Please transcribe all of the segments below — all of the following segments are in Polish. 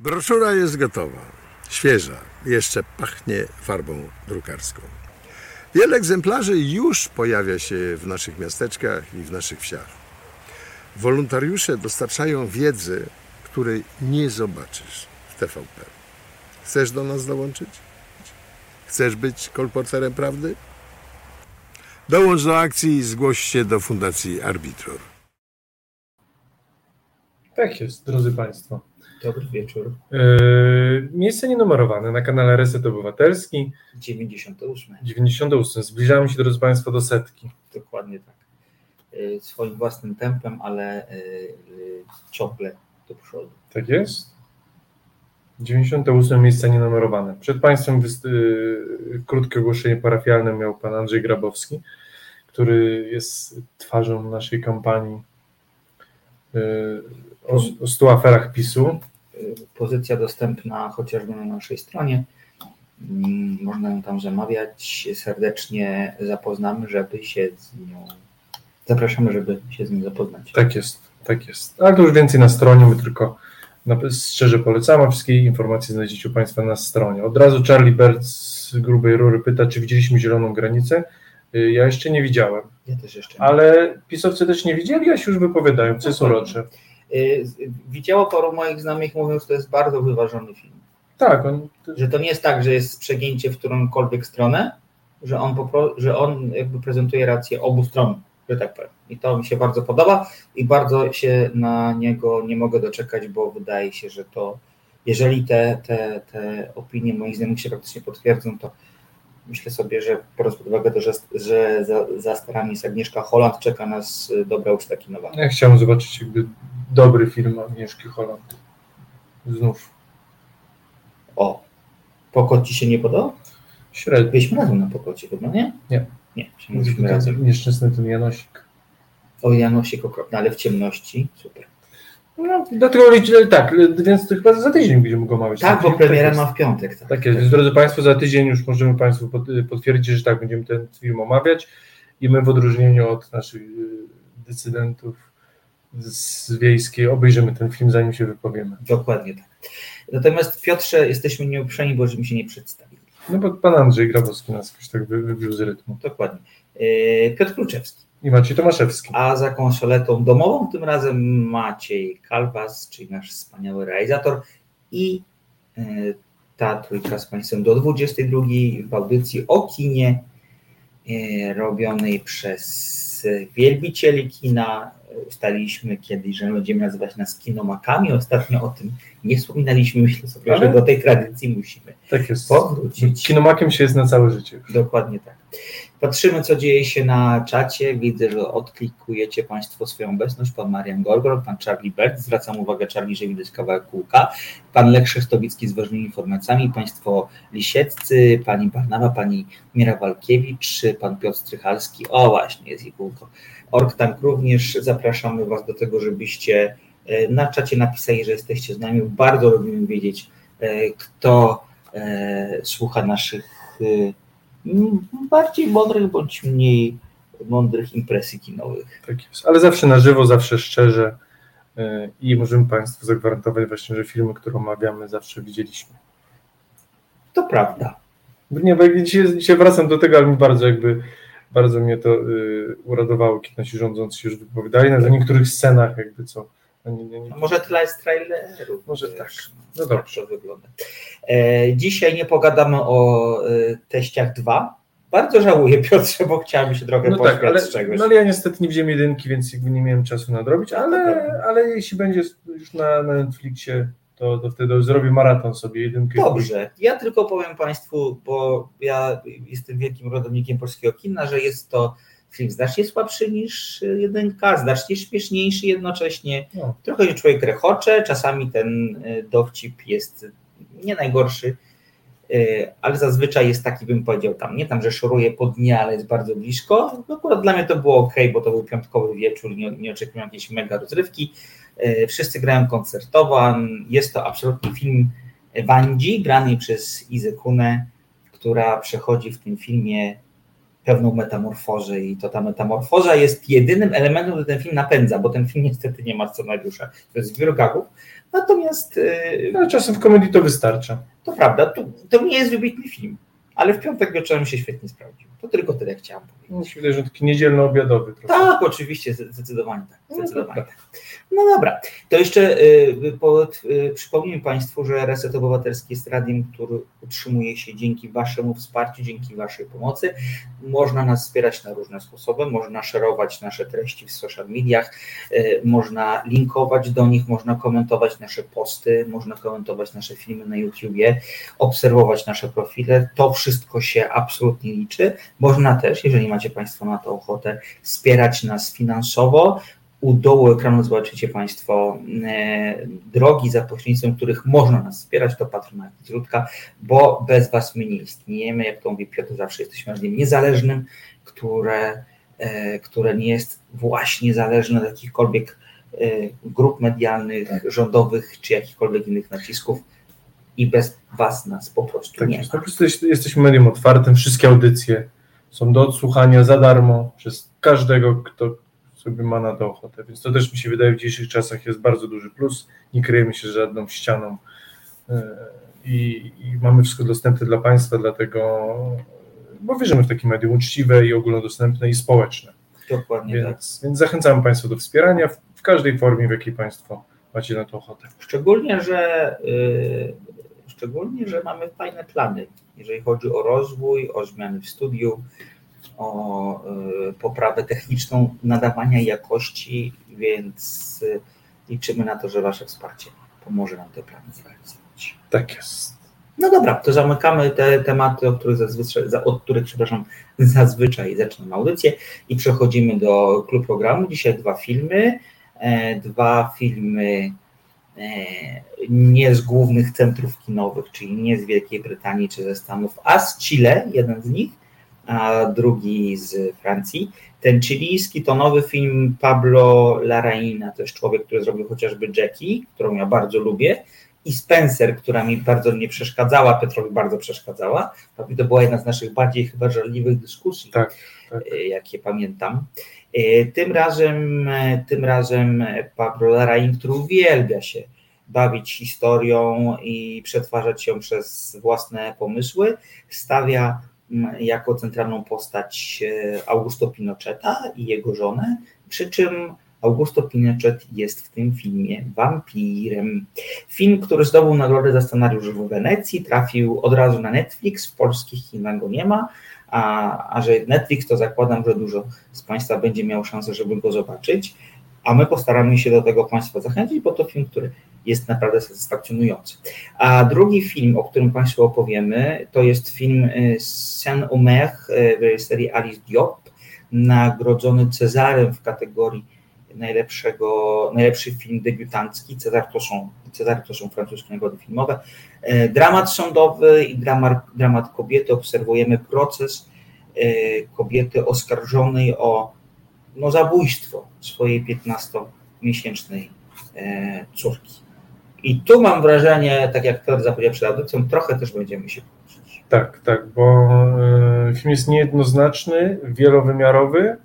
Broszura jest gotowa, świeża, jeszcze pachnie farbą drukarską. Wiele egzemplarzy już pojawia się w naszych miasteczkach i w naszych wsiach. Wolontariusze dostarczają wiedzy, której nie zobaczysz w TVP. Chcesz do nas dołączyć? Chcesz być kolporterem prawdy? Dołącz do akcji i zgłoś się do Fundacji Arbitror. Tak jest, drodzy Państwo. Dobry wieczór. Yy, miejsce nienumerowane na kanale Reset Obywatelski. 98. 98. Zbliżamy się, drodzy Państwo, do setki. Dokładnie tak. Yy, swoim własnym tempem, ale yy, ciągle do przodu. Tak jest. 98 miejsce nienumerowane. Przed Państwem krótkie ogłoszenie parafialne miał Pan Andrzej Grabowski, który jest twarzą naszej kampanii o, o 100 aferach PiSu. Pozycja dostępna chociażby na naszej stronie. Mm, Można ją tam zamawiać. Serdecznie zapoznamy, żeby się z nią. Zapraszamy, żeby się z nią zapoznać. Tak jest, tak jest. Ale to już więcej na stronie, my tylko szczerze polecamy. Wszystkie informacje znajdziecie u Państwa na stronie. Od razu Charlie Bert z grubej rury pyta, czy widzieliśmy zieloną granicę. Ja jeszcze nie widziałem. Ja też jeszcze nie. Ale pisowcy też nie widzieli, a się już wypowiadają, co jest urocze. Y, Widziało paru moich znajomych, mówią, że to jest bardzo wyważony film. Tak, on, Że to nie jest tak, że jest przegięcie w którąkolwiek stronę, że on, popro, że on jakby prezentuje rację obu stron, że tak powiem. I to mi się bardzo podoba i bardzo się na niego nie mogę doczekać, bo wydaje się, że to, jeżeli te, te, te opinie moich znajomych się praktycznie potwierdzą, to myślę sobie, że biorąc pod uwagę to, że, że za, za starami jest Agnieszka Holland, czeka nas dobra uczta kinowa. ja chciałem zobaczyć jakby dobry film Agnieszki Holland. Znów. O, Pokot ci się nie podobał? Średnio. Byliśmy razem na Pokocie chyba, nie? Nie. Nie, mówiliśmy razem. Nieszczęsny ten Janosik. O Janosik okropny, ale w ciemności, super. No, dlatego liczę, tak, więc to chyba za tydzień będziemy go omawiać. Tak, bo premiera ma w piątek. Tak, Tak jest, więc drodzy Państwo, za tydzień już możemy Państwu pot- potwierdzić, że tak, będziemy ten film omawiać i my w odróżnieniu od naszych y, decydentów z wiejskiej obejrzymy ten film, zanim się wypowiemy. Dokładnie tak. Natomiast Piotrze, jesteśmy nieuprzejmi, bo żeśmy się nie przedstawili. No bo Pan Andrzej Grabowski nas jakoś tak wy- wybił z rytmu. Dokładnie. Yy, Piotr Kluczewski, I Maciej Tomaszewski. a za konsoletą domową tym razem Maciej Kalwas, czyli nasz wspaniały realizator i yy, ta trójka z Państwem do 22 w audycji o kinie yy, robionej przez wielbicieli kina. Ustaliliśmy kiedyś, że będziemy nazywać nas kinomakami. Ostatnio o tym nie wspominaliśmy. Myślę sobie, Ale- że do tej tradycji musimy Tak jest. powrócić. Kinomakiem się jest na całe życie. Dokładnie tak. Patrzymy, co dzieje się na czacie. Widzę, że odklikujecie Państwo swoją obecność. Pan Marian Gorgor, pan Charlie Bert. Zwracam uwagę, Charlie, że widać kawałek kółka. Pan Lech Szestowicki z ważnymi informacjami. Państwo Lisieccy, pani Barnawa, pani Mira Walkiewicz, pan Piotr Strychalski. O, właśnie, jest i kółko. Orktank również. Zapraszamy Was do tego, żebyście e, na czacie napisali, że jesteście z nami. Bardzo lubimy wiedzieć, e, kto e, słucha naszych bardziej mądrych bądź mniej mądrych impresji kinowych. Tak jest. Ale zawsze na żywo, zawsze szczerze. y, I możemy Państwu zagwarantować właśnie, że filmy, które omawiamy, zawsze widzieliśmy. To prawda. Nie, bo dzisiaj, dzisiaj wracam do tego, ale mi bardzo jakby bardzo mnie to y, uradowało, kiedy nasi rządzący się już wypowiadali na niektórych scenach, jakby co. Nie, nie, nie. A może tyle jest trailerów. Może tak. No, dobrze. wygląda. E, dzisiaj nie pogadamy o e, teściach 2. Bardzo żałuję, Piotrze, bo chciałem się trochę No tak, ale, z czegoś. no ale ja niestety nie widziałem jedynki, więc jakby nie miałem czasu nadrobić, ale, ale jeśli będzie już na, na Netflixie, to, to wtedy zrobię maraton sobie jedynkę. Dobrze, ja tylko powiem Państwu, bo ja jestem wielkim rodownikiem polskiego kina, że jest to film znacznie słabszy niż jedynka, znacznie śmieszniejszy jednocześnie. No. Trochę się człowiek rechocze, czasami ten y, dowcip jest nie najgorszy, y, ale zazwyczaj jest taki, bym powiedział tam, nie tam, że szoruje po dnie, ale jest bardzo blisko. No, Akurat dla mnie to było ok, bo to był piątkowy wieczór, nie, nie oczekiwałem jakiejś mega rozrywki. Y, Wszyscy grają koncertowo, jest to absolutnie film Wandzi, granej przez Izę Kunę, która przechodzi w tym filmie pewną metamorfozę i to ta metamorfoza jest jedynym elementem, który ten film napędza, bo ten film niestety nie ma scenariusza, to jest zbiór gagów, natomiast No, czasem w komedii to wystarcza. to prawda, to, to nie jest wybitny film, ale w piątek wieczorem się świetnie sprawdził. To tylko tyle chciałam powiedzieć. Mi się wydaje, że taki niedzielno-obiadowy trochę. Tak, oczywiście, zdecydowanie tak. No, Zdecydowanie tak. tak. No dobra, to jeszcze y, po, y, przypomnijmy Państwu, że Reset Obywatelski jest radiem, który utrzymuje się dzięki Waszemu wsparciu, dzięki Waszej pomocy. Można nas wspierać na różne sposoby, można szerować nasze treści w social mediach, y, można linkować do nich, można komentować nasze posty, można komentować nasze filmy na YouTubie, obserwować nasze profile. To wszystko się absolutnie liczy. Można też, jeżeli macie Państwo na to ochotę, wspierać nas finansowo. U dołu ekranu zobaczycie Państwo e, drogi, za pośrednictwem których można nas wspierać, to Patronat Zródka, bo bez Was my nie istniejemy. Jak to mówi Piotr, zawsze jesteśmy radiem niezależnym, które, e, które nie jest właśnie zależne od jakichkolwiek e, grup medialnych, rządowych czy jakichkolwiek innych nacisków i bez Was nas po prostu Tak nie jest. ma. Po prostu jest- jesteśmy medium otwartym, wszystkie audycje są do odsłuchania za darmo przez każdego, kto sobie ma na to ochotę. Więc to też mi się wydaje w dzisiejszych czasach jest bardzo duży plus. Nie kryjemy się żadną ścianą e, i, i mamy wszystko dostępne dla Państwa, dlatego, bo wierzymy w takie medium uczciwe i ogólnodostępne i społeczne. Dokładnie tak. Więc, więc zachęcamy Państwa do wspierania w, w każdej formie, w jakiej Państwo macie na to ochotę. Szczególnie, że y, szczególnie, że mamy fajne plany, jeżeli chodzi o rozwój, o zmiany w studiu, o y, poprawę techniczną nadawania jakości, więc y, liczymy na to, że Wasze wsparcie pomoże nam te plany zrealizować. Tak jest. No dobra, to zamykamy te tematy, o których zazwyczaj, za- od których, przepraszam, zazwyczaj zaczynam audycję i przechodzimy do klub programu. Dzisiaj dwa filmy, e, dwa filmy e, nie z głównych centrów kinowych, czyli nie z Wielkiej Brytanii czy ze Stanów, a z Chile, jeden z nich, a drugi z Francji. Ten chilijski to nowy film Pablo Larraína, to jest człowiek, który zrobił chociażby Jackie, którą ja bardzo lubię, i Spencer, która mi bardzo nie przeszkadzała, Petrowi bardzo przeszkadzała. To była jedna z naszych bardziej chyba żarliwych dyskusji, Tak, tak. e, jakie pamiętam. E, Tym razem, e, tym razem Pablo Larraín, który uwielbia się bawić historią i przetwarzać ją przez własne pomysły, stawia mm, jako centralną postać Augusto Pinocheta i jego żonę, przy czym Augusto Pinochet jest w tym filmie wampirem. Film, który zdobył nagrodę za scenariusz w Wenecji, trafił od razu na Netflix, w polskich Chinach go nie ma, a, a że Netflix to zakładam, że dużo z Państwa będzie miało szansę, żeby go zobaczyć, a my postaramy się do tego Państwa zachęcić, bo to film, który jest naprawdę satysfakcjonujący. A drugi film, o którym Państwu opowiemy, to jest film y, Saint-Omer y, w reżyserii Alice Diop, nagrodzony Cezarem w kategorii najlepszego, najlepszy film debiutancki. Cezar to są, Cezar to są francuskie nagrody filmowe. E, Dramat sądowy i dramat, dramat kobiety. Obserwujemy proces e, kobiety oskarżonej o no, zabójstwo swojej 15-miesięcznej e, córki. I tu mam wrażenie, tak jak Piotr zapowiedział przed audycją, trochę też będziemy się kłócić. Tak, tak, bo film jest niejednoznaczny, wielowymiarowy,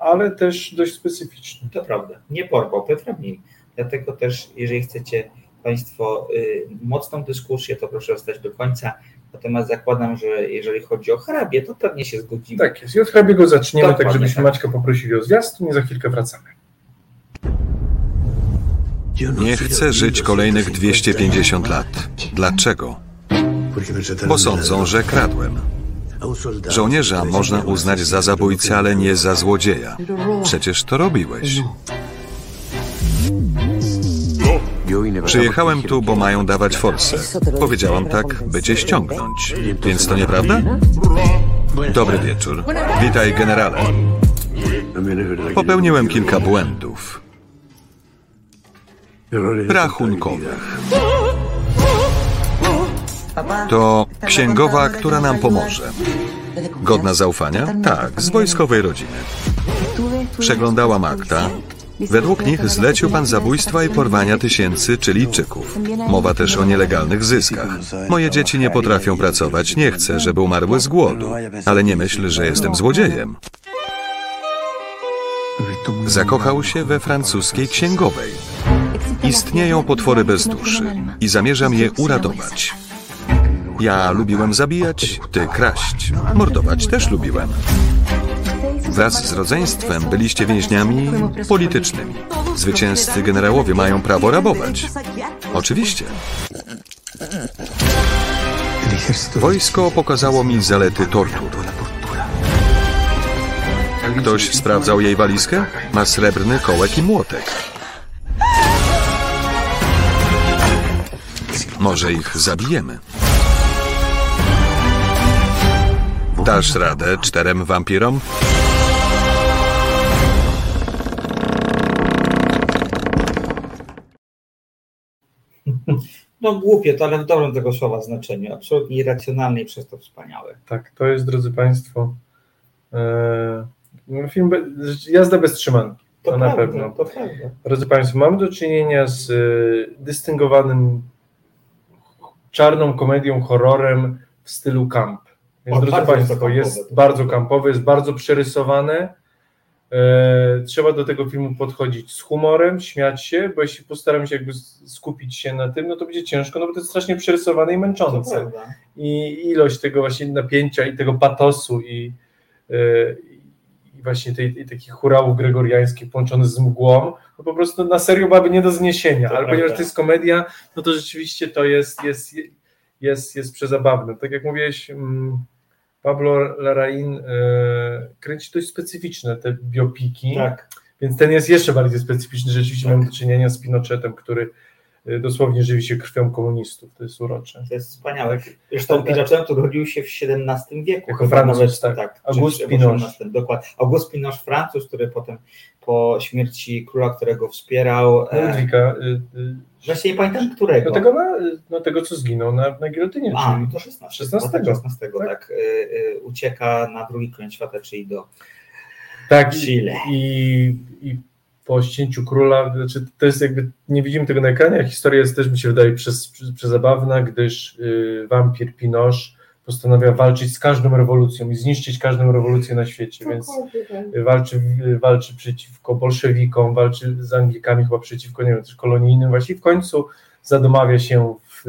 ale też dość specyficzny. To prawda. Nie porwał Piotra mniej. Dlatego też, jeżeli chcecie Państwo y, mocną dyskusję, to proszę zostać do końca. Natomiast zakładam, że jeżeli chodzi o hrabię, to pewnie się zgodzimy. Tak jest. I od hrabiego zaczniemy, tak Dokładnie żebyśmy tak. Maćka poprosili o zwiastun i za chwilkę wracamy. Nie chcę żyć kolejnych 250 lat. Dlaczego? Bo sądzą, że kradłem. Żołnierza można uznać za zabójcę, ale nie za złodzieja. Przecież to robiłeś. Przyjechałem tu, bo mają dawać forsę. Powiedziałam tak, by cię ściągnąć. Więc to nieprawda? Dobry wieczór. Witaj, generale. Popełniłem kilka błędów. Rachunkowych. To księgowa, która nam pomoże. Godna zaufania? Tak, z wojskowej rodziny. Przeglądałam akta Według nich zlecił pan zabójstwa i porwania tysięcy Chilijczyków. Mowa też o nielegalnych zyskach. Moje dzieci nie potrafią pracować, nie chcę, żeby umarły z głodu, ale nie myśl, że jestem złodziejem. Zakochał się we francuskiej księgowej. Istnieją potwory bez duszy i zamierzam je uratować. Ja lubiłem zabijać, ty kraść. Mordować też lubiłem. Wraz z rodzeństwem byliście więźniami politycznymi. Zwycięzcy generałowie mają prawo rabować. Oczywiście. Wojsko pokazało mi zalety tortur. Ktoś sprawdzał jej walizkę? Ma srebrny kołek i młotek. Może ich zabijemy. Dasz radę czterem wampirom? No głupie to, ale w dobrym tego słowa znaczeniu. Absolutnie irracjonalne i przez to wspaniałe. Tak, to jest, drodzy Państwo, no, film be, jazda bez trzymanki. To, To, na prawda, pewno. to prawda. Drodzy Państwo, mamy do czynienia z e, dystyngowanym czarną komedią, horrorem w stylu camp. Więc, O, drodzy jest to Państwo, jest to bardzo kampowe, jest bardzo przerysowane. E, trzeba do tego filmu podchodzić z humorem, śmiać się, bo jeśli postaram się jakby skupić się na tym, no to będzie ciężko, no bo to jest strasznie przerysowane i męczące i ilość tego właśnie napięcia i tego patosu i, yy, i właśnie tej, i takich churałów gregoriańskich połączonych z mgłą, no po prostu na serio byłaby nie do zniesienia, To ale prawda. ponieważ to jest komedia, no to rzeczywiście to jest, jest, jest, jest przezabawne. Tak jak mówiłeś, mm, Pablo Larraín yy, kręci dość specyficzne te biopiki, Tak. więc ten jest jeszcze bardziej specyficzny. Rzeczywiście mamy do czynienia z Pinochetem, który dosłownie żywi się krwią komunistów. To jest urocze. To jest wspaniałe. Zresztą Pinochet urodził się w XVII wieku. Jako Francuz, tak. Auguste czy w Pinoche. XVIII, Dokładnie. August Pinoche, Francuz, który potem po śmierci króla, którego wspierał, e, Ludwika, y, y, właśnie nie pamiętam którego. no tego, na, no tego co zginął na, na gilotynie, A, czyli to 16. 16. 16 tak, Tak. y, y, ucieka na drugi koniec świata, czyli do tak, Chile. i, i po ścięciu króla, znaczy to jest jakby, nie widzimy tego na ekranie, a historia jest też mi się wydaje przez, przez, przezabawna, gdyż y, wampir Pinoche postanawia walczyć z każdą rewolucją i zniszczyć każdą rewolucję na świecie, więc walczy, walczy przeciwko bolszewikom, walczy z Anglikami chyba przeciwko, nie wiem, też kolonijnym, właśnie w końcu zadomawia się w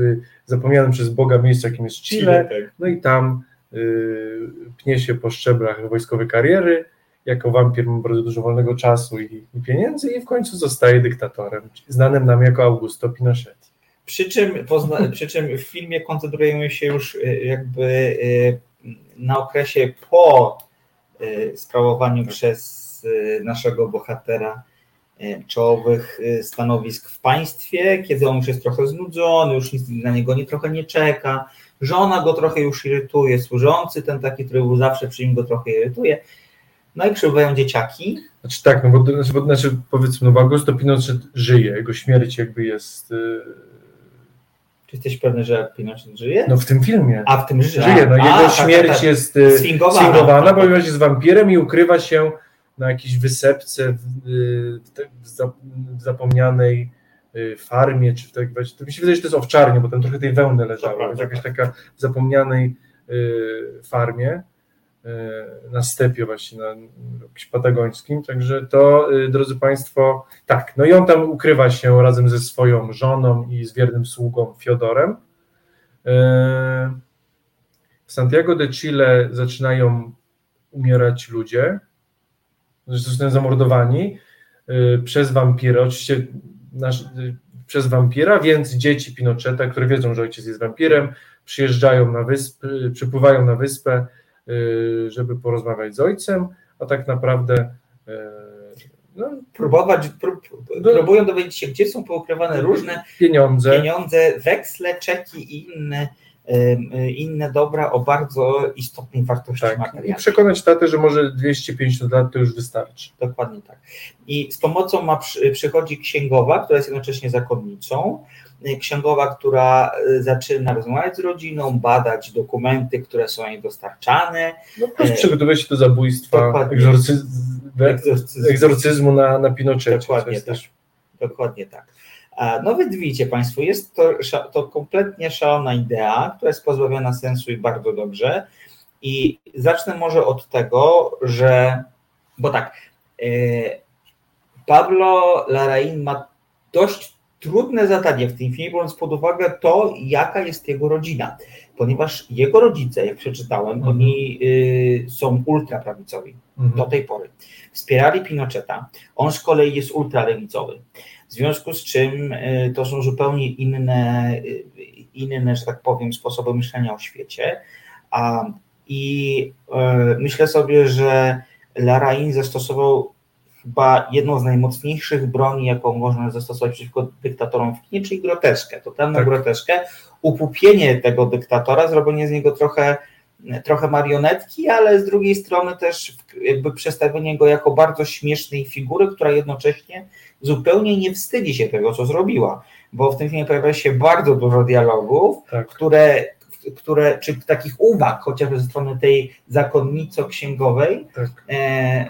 zapomnianym przez Boga miejscu, jakim jest Chile, tak. no i tam y, pnie się po szczeblach wojskowej kariery, jako wampir ma bardzo dużo wolnego czasu i, i pieniędzy i w końcu zostaje dyktatorem, znanym nam jako Augusto Pinochet. Przy czym, pozna, przy czym w filmie koncentrujemy się już y, jakby y, na okresie po y, sprawowaniu przez y, naszego bohatera czołowych stanowisk w państwie, kiedy on już jest trochę znudzony, już nic na niego nie, trochę nie czeka, żona go trochę już irytuje, służący ten taki, który był zawsze przy nim go trochę irytuje, no i przybywają dzieciaki, Znaczy tak, no bo, znaczy, bo znaczy, powiedzmy, no bo Augusto Pinochet żyje, jego śmierć jakby jest, y, czy jesteś pewny, że Pinochet żyje? no w tym filmie, A w tym żyje. żyje, no A, jego tak, śmierć tak, tak. jest y, Sfingowana. sfingowana, Tak, tak. ponieważ jest wampirem i ukrywa się na jakiejś wysepce w, y, w, zapomnianej y, farmie, czy w tak, to mi się wydaje, że to jest owczarnie, bo tam trochę tej wełny leżało, więc jakaś tak. taka w zapomnianej farmie na stepie właśnie, na jakimś patagońskim, także to, y, drodzy Państwo, tak, no i on tam ukrywa się razem ze swoją żoną i z wiernym sługą Fiodorem. Y, W Santiago de Chile zaczynają umierać ludzie, zostają zamordowani y, przez wampira, oczywiście nasz, przez wampira, więc dzieci Pinocheta, które wiedzą, że ojciec jest wampirem, przyjeżdżają na wyspę, przypływają na wyspę, żeby porozmawiać z ojcem, a tak naprawdę y, no, próbować, prób, No. próbują dowiedzieć się, gdzie są poukrywane różne pieniądze. pieniądze, weksle, czeki i inne, inne dobra o bardzo istotnej wartości Tak, i przekonać tatę, że może 250 lat to już wystarczy. Dokładnie tak. I z pomocą ma przy, przychodzi księgowa, która jest jednocześnie zakonnicą księgowa, która zaczyna rozmawiać z rodziną, badać dokumenty, które są jej dostarczane. No prostu przygotowuje się do zabójstwa, egzorcyzmu, egzorcyzmu na, na Pinochecie. Dokładnie tak. Też... Dokładnie tak. No więc widzicie Państwo, jest to, to kompletnie szalona idea, która jest pozbawiona sensu i bardzo dobrze. I zacznę może od tego, że, bo tak, e, Pablo Larraín ma dość trudne zadanie w tym filmie, biorąc pod uwagę to, jaka jest jego rodzina. Ponieważ jego rodzice, jak przeczytałem, mhm. oni y, są ultraprawicowi mhm. do tej pory. Wspierali Pinocheta, on z kolei jest ultralewicowy. W związku z czym y, to są zupełnie inne, y, inne, że tak powiem, sposoby myślenia o świecie. A, I y, myślę sobie, że Larain zastosował chyba jedną z najmocniejszych broni, jaką można zastosować przeciwko dyktatorom w kinie, czyli groteskę, totalną tak. groteskę, upupienie tego dyktatora, zrobienie z niego trochę, trochę marionetki, ale z drugiej strony też jakby przedstawienie go jako bardzo śmiesznej figury, która jednocześnie zupełnie nie wstydzi się tego, co zrobiła, bo w tym filmie pojawia się bardzo dużo dialogów, tak. które które, czy takich uwag, chociażby ze strony tej zakonnico-księgowej, tak. e,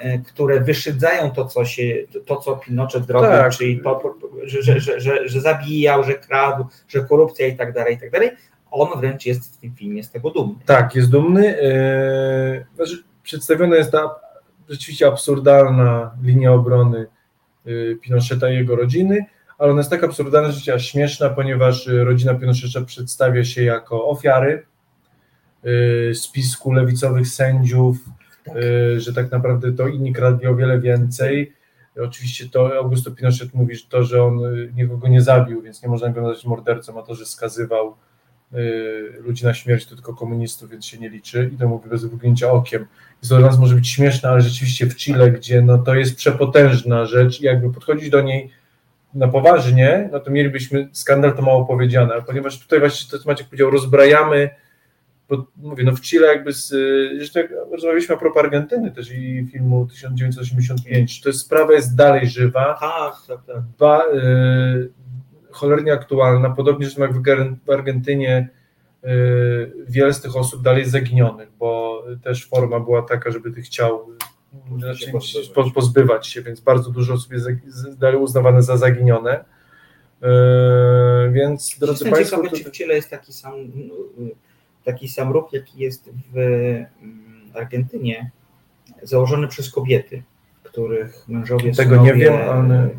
e, które wyszydzają to, co się, to, co Pinochet zrobił, tak. czyli to, że, że, że, że, że zabijał, że kradł, że korupcja i tak dalej, i tak dalej. On wręcz jest w tym filmie z tego dumny. Tak, jest dumny. E, znaczy, przedstawiona jest ta rzeczywiście absurdalna linia obrony e, Pinocheta i jego rodziny, ale ona jest tak absurdalna, że śmieszna, ponieważ y, rodzina Pinocheta przedstawia się jako ofiary y, spisku lewicowych sędziów, tak. Y, że tak naprawdę to inni kradli o wiele więcej. Oczywiście to Augusto Pinochet mówi że to, że on nikogo nie zabił, więc nie można go nazwać mordercą, a to, że skazywał ludzi na śmierć, to tylko komunistów, więc się nie liczy i to mówi bez wyglądnięcia okiem. I to dla nas może być śmieszne, ale rzeczywiście w Chile, gdzie no, to jest przepotężna rzecz, jakby podchodzić do niej na poważnie, no to mielibyśmy skandal to mało powiedziane, ponieważ tutaj właśnie to, co Maciek powiedział, rozbrajamy, bo mówię, no w Chile jakby, z, zresztą jak rozmawialiśmy a propos Argentyny też i filmu 1985, to jest, sprawa jest dalej żywa, tak, tak, tak. Ba, y, cholernie aktualna, podobnie zresztą jak w Argentynie y, wiele z tych osób dalej jest zaginionych, bo też forma była taka, żeby tych ciał znaczy, pozbywać. pozbywać się, więc bardzo dużo osób jest dalej uznawane za zaginione. Yy, więc drodzy Jestem Państwo. Ciekawe, czy w Chile jest taki sam, taki sam ruch, jaki jest w mm, Argentynie, założony przez kobiety, których mężowie Tego nie wiem, ale.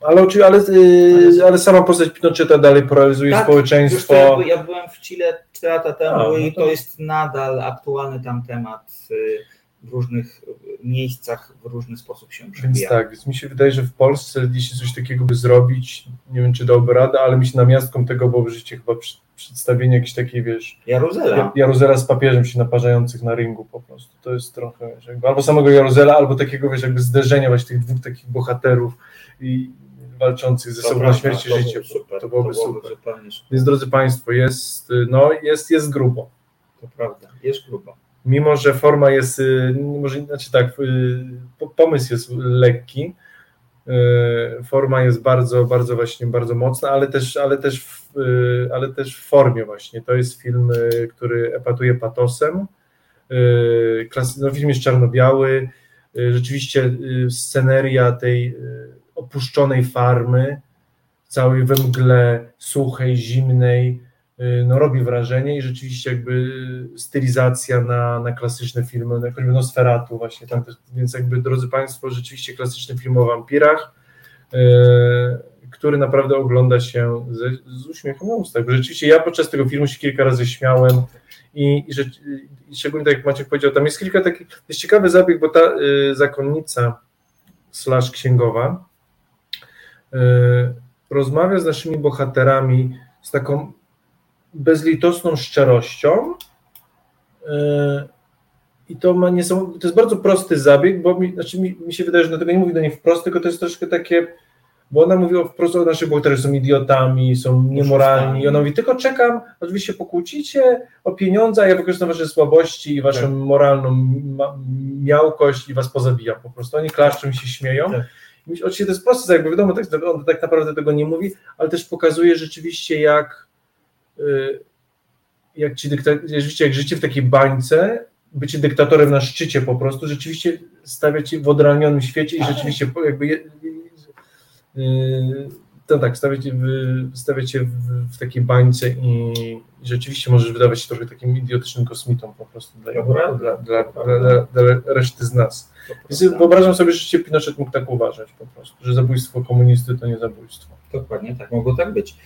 Ale, ale, ale, yy, ale sama postać Pinocheta dalej polaryzuje tak, społeczeństwo. Ja, ja byłem w Chile 4 lata temu A, no i to... to jest nadal aktualny tam temat y, w różnych miejscach w różny sposób się przebija. Więc tak, więc mi się wydaje, że w Polsce jeśli coś takiego by zrobić, nie wiem czy dałoby radę, ale mi się namiastką tego byłoby życie chyba przedstawienie jakiejś takiej, wiesz... Jaruzela. Jaruzela z papieżem się naparzających na ringu po prostu. To jest trochę, wiesz, jakby, albo samego Jaruzela, albo takiego, wiesz, jakby zderzenia właśnie tych dwóch takich bohaterów i walczących ze sobą na śmierć i życie. Super, to byłoby, to byłoby super. Więc drodzy Państwo, jest, no, jest, jest grubo. To prawda, jest grubo mimo że forma jest, y, może znaczy tak, y, pomysł jest lekki, y, forma jest bardzo, bardzo właśnie, bardzo mocna, ale też, ale też, w, ale też w formie właśnie. To jest film, który epatuje patosem. No, film jest czarno-biały. Rzeczywiście sceneria tej opuszczonej farmy, całej we mgle suchej, zimnej, no, robi wrażenie i rzeczywiście jakby stylizacja na, na klasyczne filmy, na choćby Nosferatu właśnie, tam więc jakby drodzy Państwo, rzeczywiście klasyczny film o wampirach, yy, który naprawdę ogląda się ze, z uśmiechem na ustach, bo rzeczywiście ja podczas tego filmu się kilka razy śmiałem i, i, i szczególnie tak jak Maciek powiedział, tam jest kilka takich, jest ciekawy zabieg, bo ta y, zakonnica slash księgowa y, rozmawia z naszymi bohaterami z taką bezlitosną szczerością. E, I to ma niesamowite, to jest bardzo prosty zabieg, bo mi, znaczy mi, mi się wydaje, że dlatego nie mówi do niej wprost, tylko to jest troszkę takie, bo ona mówi wprost o naszych bohaterach, są idiotami, są niemoralni i ona mówi, tylko czekam, się pokłócicie o pieniądze, a ja wykorzystam wasze słabości i waszą tak. moralną miałkość i was pozabijam po prostu. Oni klaszczą i się śmieją. Tak Oczywiście to jest proste, jakby wiadomo, tak, on tak naprawdę tego nie mówi, ale też pokazuje rzeczywiście, jak, y, jak ci dykta, rzeczywiście jak życie w takiej bańce, bycie dyktatorem na szczycie po prostu, rzeczywiście stawia cię w odranionym świecie i rzeczywiście jakby je, to tak, stawiacie, stawiacie w, w takiej bańce i, i rzeczywiście możesz wydawać się trochę takim idiotycznym kosmitą po prostu dla, dla, dla, dla, dla, dla reszty z nas. Więc wyobrażam sobie, że się Pinochet mógł tak uważać po prostu, że zabójstwo komunisty to nie zabójstwo. Dokładnie tak, mogło tak być.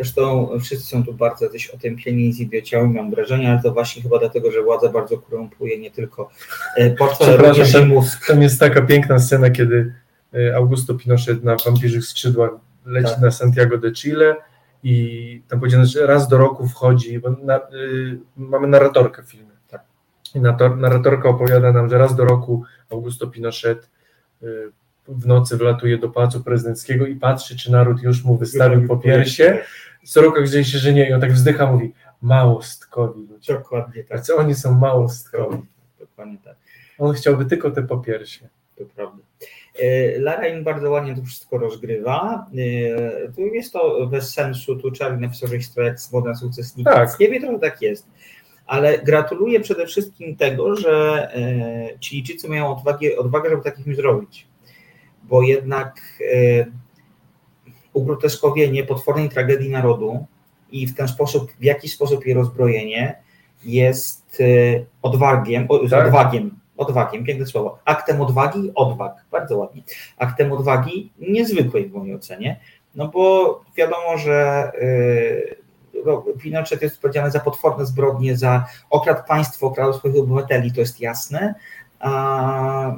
Zresztą wszyscy są tu bardzo jacyś otępieni zidiociały, mam wrażenie, ale to właśnie chyba dlatego, że władza bardzo korumpuje nie tylko e, portfel, również i mózg. Tam jest taka piękna scena, kiedy e, Augusto Pinochet na wampirzych skrzydłach leci tak. na Santiago de Chile i tam powiedziano, że raz do roku wchodzi, bo na, y, mamy narratorkę w filmie. Tak. I narratorka opowiada nam, że raz do roku Augusto Pinochet y, w nocy wlatuje do Pałacu Prezydenckiego i patrzy, czy naród już mu wystawił po piersie. Co roku gdzieś się, że nie, i on tak wzdycha, mówi, małostkowi ludzie. Dokładnie tak. Co oni są małostkowi. Dokładnie tak. On chciałby tylko te popiersie. To prawda. E, Larain bardzo ładnie to wszystko rozgrywa. E, tu jest to bez sensu, tu Charlie napisał, że historia jak swobodna sukces nikt tak. nie wie, trochę tak jest. Ale gratuluję przede wszystkim tego, że e, Chilijczycy mają odwagę, odwagę, żeby takich zrobić. Bo jednak ugroteskowienie potwornej tragedii narodu i w ten sposób, w jakiś sposób jej rozbrojenie jest odwagiem, tak. odwagiem odwagiem, piękne słowo, aktem odwagi, odwag, bardzo ładnie, aktem odwagi niezwykłej w mojej ocenie, no bo wiadomo, że yy, Pinochet jest odpowiedzialny za potworne zbrodnie, za okrad państwo, okradł swoich obywateli, to jest jasne, a,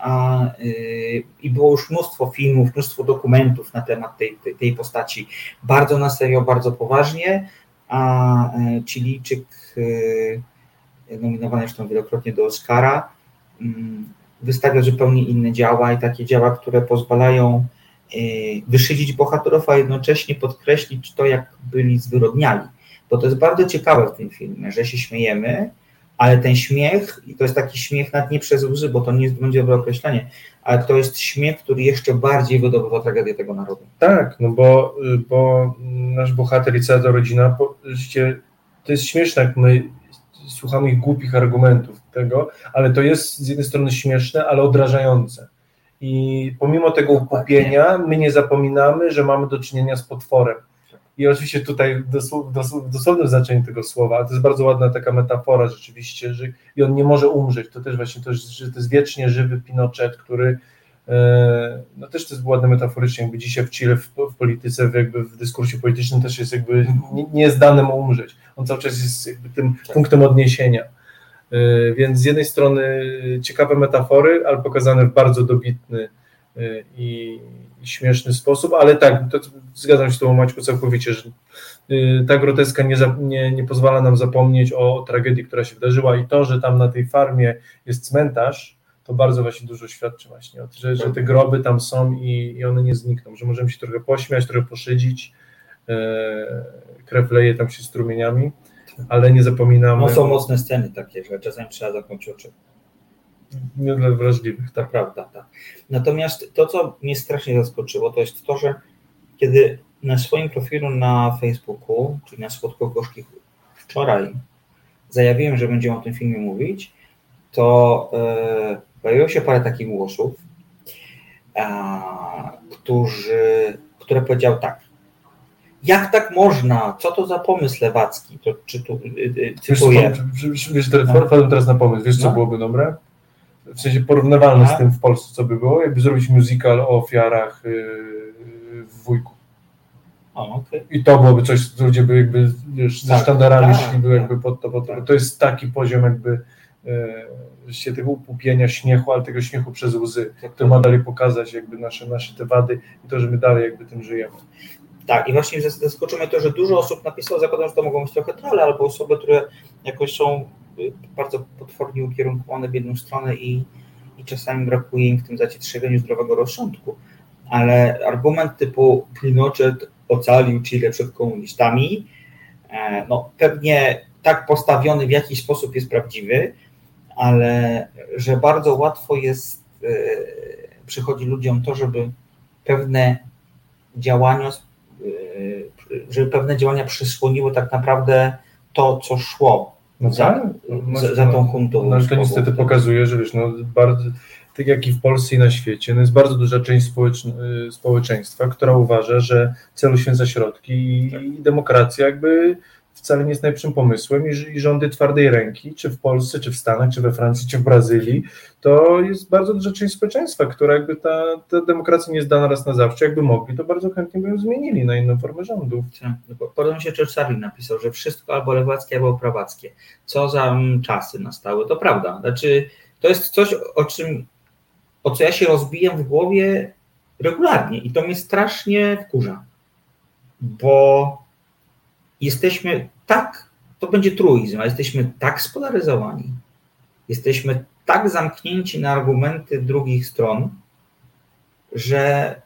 a, yy, i było już mnóstwo filmów, mnóstwo dokumentów na temat tej, tej, tej postaci, bardzo na serio, bardzo poważnie, a yy, Chilijczyk yy, nominowany zresztą wielokrotnie do Oscara, Mm, wystawia zupełnie inne działa i takie działa, które pozwalają e, wyszydzić bohaterów, a jednocześnie podkreślić to, jak byli zwyrodniali. Bo to jest bardzo ciekawe w tym filmie, że się śmiejemy, ale ten śmiech, i to jest taki śmiech nawet nie przez łzy, bo to nie będzie dobre określenie, ale to jest śmiech, który jeszcze bardziej wydobywa tragedię tego narodu. Tak, no bo, bo nasz bohater i cała rodzina, to jest śmieszne, jak my słuchamy ich głupich argumentów tego, ale to jest z jednej strony śmieszne, ale odrażające. I pomimo tego ukupienia, my nie zapominamy, że mamy do czynienia z potworem. I oczywiście tutaj w dosłownym znaczeniu tego słowa, to jest bardzo ładna taka metafora rzeczywiście, że i on nie może umrzeć. To też właśnie to, że to jest wiecznie żywy Pinochet, który e, no też to jest ładne metaforycznie, jakby dzisiaj w Chile w, w polityce, w jakby w dyskursie politycznym też jest jakby nie, nie jest dane mu umrzeć. On cały czas jest jakby tym tak. punktem odniesienia. E, więc z jednej strony ciekawe metafory, ale pokazane w bardzo dobitny i, i śmieszny sposób, ale tak, zgadzam się z Tobą Maćku całkowicie, że e, ta groteska nie, nie, nie pozwala nam zapomnieć o tragedii, która się wydarzyła i to, że tam na tej farmie jest cmentarz, to bardzo właśnie dużo świadczy właśnie o tym, że, że te groby tam są i, i one nie znikną, że możemy się trochę pośmiać, trochę poszydzić, krew leje tam się strumieniami, ale nie zapominamy. No są mocne sceny takie, że czasem trzeba zamknąć oczy. Nie dla wrażliwych, tak. Prawda, tak. Natomiast to, co mnie strasznie zaskoczyło, to jest to, że kiedy na swoim profilu na Facebooku, czyli na Słodko Gorzkich wczoraj zajawiłem, że będziemy o tym filmie mówić, to yy, pojawiło się parę takich głosów, yy, którzy, które powiedział tak, jak tak można? Co to za pomysł lewacki? To, czy tu yy, cytuję? Wiesz, wiesz, no. teraz na pomysł, wiesz co no. byłoby dobre? W sensie porównywalne z tym w Polsce, co by było, jakby zrobić musical o ofiarach yy, w wujku. O, okay. I to byłoby coś, co ludzie by jakby wiesz, tak, ze sztandarami tak, szliby tak, jakby pod to, pod to. To jest taki poziom jakby się tego upupienia śmiechu, ale tego śmiechu przez łzy, który ma dalej pokazać jakby nasze, nasze te wady i to, że my dalej jakby tym żyjemy. Tak, i właśnie zaskoczymy to, że dużo osób napisało, zakładam, że to mogą być trochę trolle, albo osoby, które jakoś są y, bardzo potwornie ukierunkowane w jedną stronę i, i czasami brakuje im w tym zacietrzewieniu zdrowego rozsądku. Ale argument typu Pinochet ocalił Chile przed komunistami, e, no pewnie tak postawiony w jakiś sposób jest prawdziwy, ale że bardzo łatwo jest, e, przychodzi ludziom to, żeby pewne działania, yy, żeby pewne działania przysłoniły tak naprawdę to, co szło No za, tak, za, za tą huntą. No, to niestety pokazuje, że wiesz, no, bardzo, tak jak i w Polsce i na świecie, no jest bardzo duża część y, społeczeństwa, która uważa, że cel uświęca środki i, Tak. i demokracja jakby wcale nie jest najlepszym pomysłem i, rządy twardej ręki, czy w Polsce, czy w Stanach, czy we Francji, czy w Brazylii, to jest bardzo duża część społeczeństwa, która jakby ta, ta demokracja nie jest dana raz na zawsze, jakby mogli, to bardzo chętnie by ją zmienili na inną formę rządu. Podoba mi się, że Charlie napisał, że wszystko albo lewackie, albo prawackie. Co za czasy nastały, to prawda. Znaczy, to jest coś, o czym, o co ja się rozbijam w głowie regularnie i to mnie strasznie wkurza, bo jesteśmy tak, to będzie truizm, a jesteśmy tak spolaryzowani, jesteśmy tak zamknięci na argumenty drugich stron, że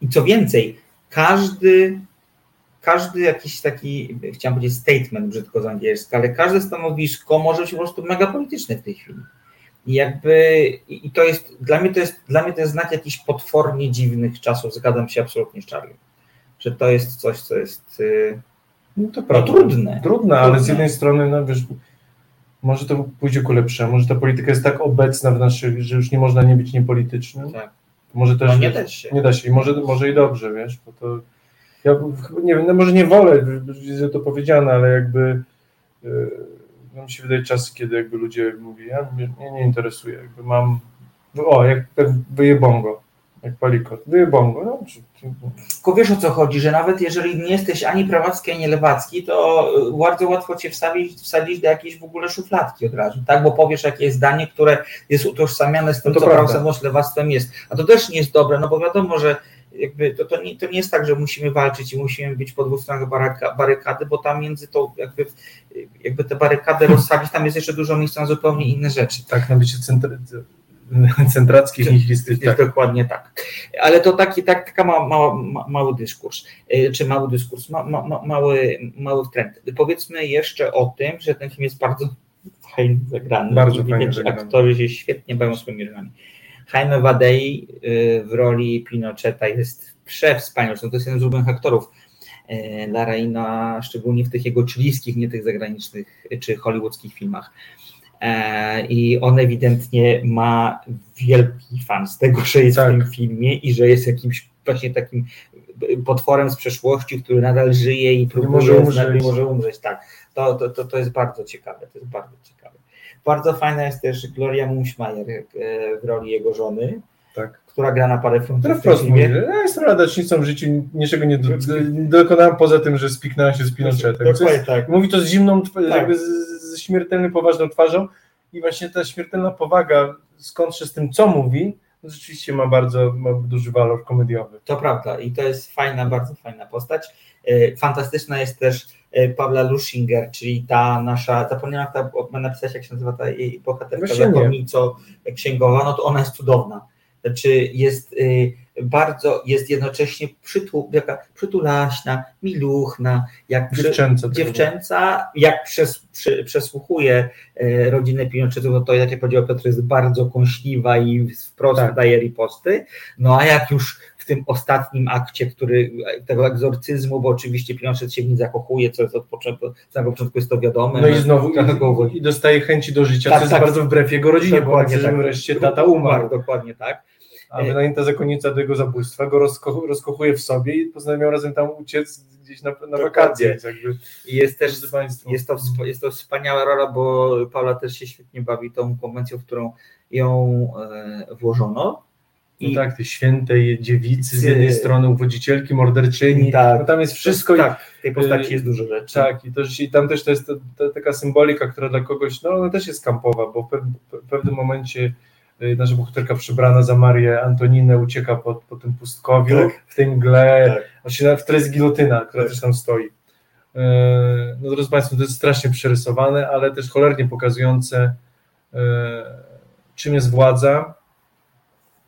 i co więcej, każdy, każdy jakiś taki, chciałem powiedzieć statement brzydko z angielska, ale każde stanowisko może być po prostu mega polityczne w tej chwili. I jakby, i to jest, dla mnie to jest, dla mnie to jest znak jakichś potwornie dziwnych czasów, zgadzam się absolutnie z Charlie, że to jest coś, co jest, y, No to no, prawda. trudne. Trudne, ale z Trudne. jednej strony, no wiesz, może to pójdzie ku lepszemu, może ta polityka jest tak obecna w naszych, że już nie można nie być niepolitycznym. Tak. Może też No nie da się. Nie da się i może, może i dobrze, wiesz, bo to ja nie wiem, no może nie wolę, że to powiedziane, ale jakby yy, no mi się wydaje czas, kiedy jakby ludzie mówią, ja mnie, mnie nie interesuje, jakby mam, o, jak, jak wyjebongo, jak palikot, wyjebongo, no, czy, Tylko wiesz o co chodzi, że nawet jeżeli nie jesteś ani prawacki, ani lewacki, to y, bardzo łatwo cię wsadzić, wsadzić do jakiejś w ogóle szufladki od razu, tak? Bo powiesz jakieś zdanie, które jest utożsamiane z tym, No co prawda. prawosławność lewactwem jest. A to też nie jest dobre, no bo wiadomo, że jakby to, to, nie, to nie jest tak, że musimy walczyć i musimy być po dwóch stronach baryka, barykady, bo tam między to jakby, jakby te barykady rozsadzić, tam jest jeszcze dużo miejsca na zupełnie inne rzeczy. tak na bycie centra, centrackie, nihilistyczne. Jest dokładnie tak. Ale to taki, tak, taka ma, mała, ma, mały dyskurs, y, czy mały dyskurs, ma, ma, ma, mały, mały trend. Powiedzmy jeszcze o tym, że ten film jest bardzo fajnie zagrany. Bardzo fajnie widać, zagrany. Aktorzy się świetnie bawią swoimi rolami. Jaime Wadei y, w roli Pinocheta jest przewspaniały. To jest jeden z ulubionych aktorów y, Laraina, szczególnie w tych jego chilijskich, nie tych zagranicznych czy hollywoodzkich filmach. E, I on ewidentnie ma wielki fan z tego, że jest Tak. w tym filmie i że jest jakimś właśnie takim potworem z przeszłości, który nadal żyje i próbuje może umrzeć. może umrzeć. Tak, to, to, to, to jest bardzo ciekawe. To jest bardzo ciekawe. Bardzo fajna jest też Gloria Muschmeier e, w roli jego żony, Tak. Która gra na parę frontów Która wprost mówi, ja jestem ladacznicą w życiu, niczego nie, do, nie dokonałem poza tym, że spiknąłem się z Pinochetem. Dokładnie jest, tak. mówi to z zimną, Tak. jakby z, z śmiertelnie poważną twarzą i właśnie ta śmiertelna powaga skądże z tym, co mówi, no rzeczywiście ma bardzo ma duży walor komediowy. To prawda i to jest fajna, bardzo fajna postać. E, Fantastyczna jest też e, Pawla Luschinger, czyli ta nasza, zapomniałam ta, ma napisać jak się nazywa ta jej bohaterka zakonnico księgowa, no to ona jest cudowna. Znaczy jest y, bardzo, jest jednocześnie przytu, jaka przytulaśna, miluchna, jak przy, Dziewczęca. dziewczęca, jak przes, przy, przesłuchuje e, rodzinę Pinochetów, no to jak ja powiedział Piotr, jest bardzo kąśliwa i wprost Tak. daje riposty. No a jak już w tym ostatnim akcie, który tego egzorcyzmu, bo oczywiście Pinochet się w nim zakochuje, co jest od początku, z samego początku jest to wiadome. No i znowu i, i dostaje chęci do życia, Tak, co jest tak. bardzo wbrew jego rodzinie, bo żeby tak. wreszcie tata umarł. Dokładnie tak. A wynajęta zakonnica do jego zabójstwa go rozko, rozkochuje w sobie i postanawiają razem tam uciec gdzieś na, na wakacje. I jest też Jest to, jest to wspaniała rola, bo Paula też się świetnie bawi tą konwencją, w którą ją e, włożono. I tak, te świętej dziewicy z jednej strony, uwodzicielki, morderczyni, Tak. no tam jest wszystko tak, w tej postaci jest dużo rzeczy. Tak, i, i tam też to jest ta, ta, taka symbolika, która dla kogoś, no ona też jest kampowa, bo w pew, w pewnym momencie nasza bohaterka przebrana za Marię Antoninę ucieka po, po tym pustkowiu, Tak. w tej mgle, Tak. w tle jest gilotyna, która Tak. też tam stoi. E, No drodzy Państwo, to jest strasznie przerysowane, ale też cholernie pokazujące, e, czym jest władza,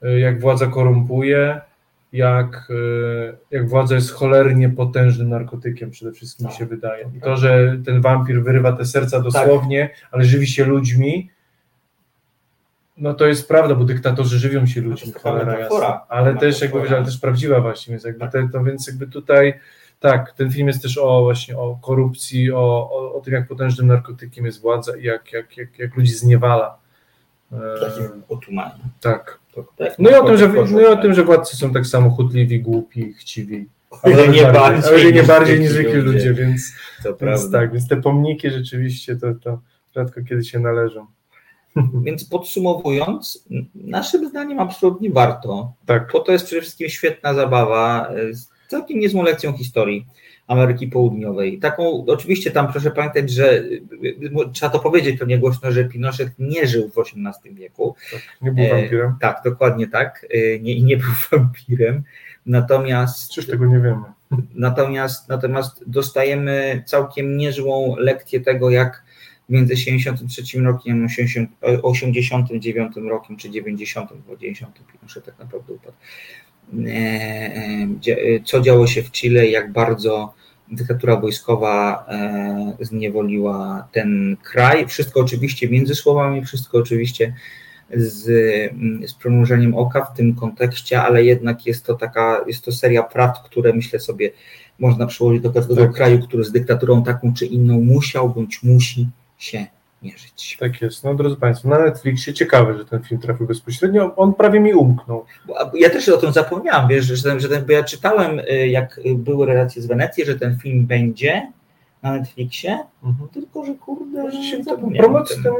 e, jak władza korumpuje, jak, jak władza jest cholernie potężnym narkotykiem, przede wszystkim mi Tak. się wydaje. I to, że ten wampir wyrywa te serca dosłownie, ale żywi się ludźmi, No to jest prawda, bo dyktatorzy żywią się ludźmi, taka cholera jasna. Ale też jakby, Metafora. ale też prawdziwa właśnie, więc jakby, Tak. te, to, więc jakby tutaj tak, ten film jest też o właśnie o korupcji, o, o, o tym, jak potężnym narkotykiem jest władza i jak, jak, jak, jak ludzi zniewala. E, Takim tak. To, tak, No i, o tym, że, no i o tym, że władcy są tak samo chudliwi, głupi, chciwi. O ile nie bardziej ale nie bardziej niż zwykli ludzie, ludzie. więc, więc tak, więc te pomniki rzeczywiście to, to rzadko kiedy się należą. Więc podsumowując, naszym zdaniem absolutnie warto, Tak, bo to jest przede wszystkim świetna zabawa e, z całkiem niezłą lekcją historii Ameryki Południowej. Taką, oczywiście tam proszę pamiętać, że y, trzeba to powiedzieć pewnie głośno, że Pinochet nie żył w XVIII wieku. nie był E, wampirem. Tak, dokładnie tak. E, Nie, nie był wampirem. Natomiast Przecież tego nie wiemy. Natomiast, natomiast dostajemy całkiem niezłą lekcję tego, jak między 73 rokiem, 80, 89 rokiem czy 90, bo 90 Pinochet tak naprawdę upadł, e, e, e, co działo się w Chile, jak bardzo dyktatura wojskowa zniewoliła ten kraj. Wszystko oczywiście między słowami, wszystko oczywiście z, mm, z przymrużeniem oka w tym kontekście, ale jednak jest to taka, jest to seria prawd, które myślę sobie można przełożyć do każdego Tak. kraju, który z dyktaturą taką czy inną musiał bądź musi się mierzyć. Tak jest. No drodzy Państwo, na Netflixie ciekawe, że ten film trafił bezpośrednio. On prawie mi umknął. Ja też o tym zapomniałam, wiesz, że, ten, że ten, bo ja czytałem, y, jak były relacje z Wenecji, że ten film będzie na Netflixie, tylko że kurde, Rzeczywiście, to zapomniałem o promoc, tym. ten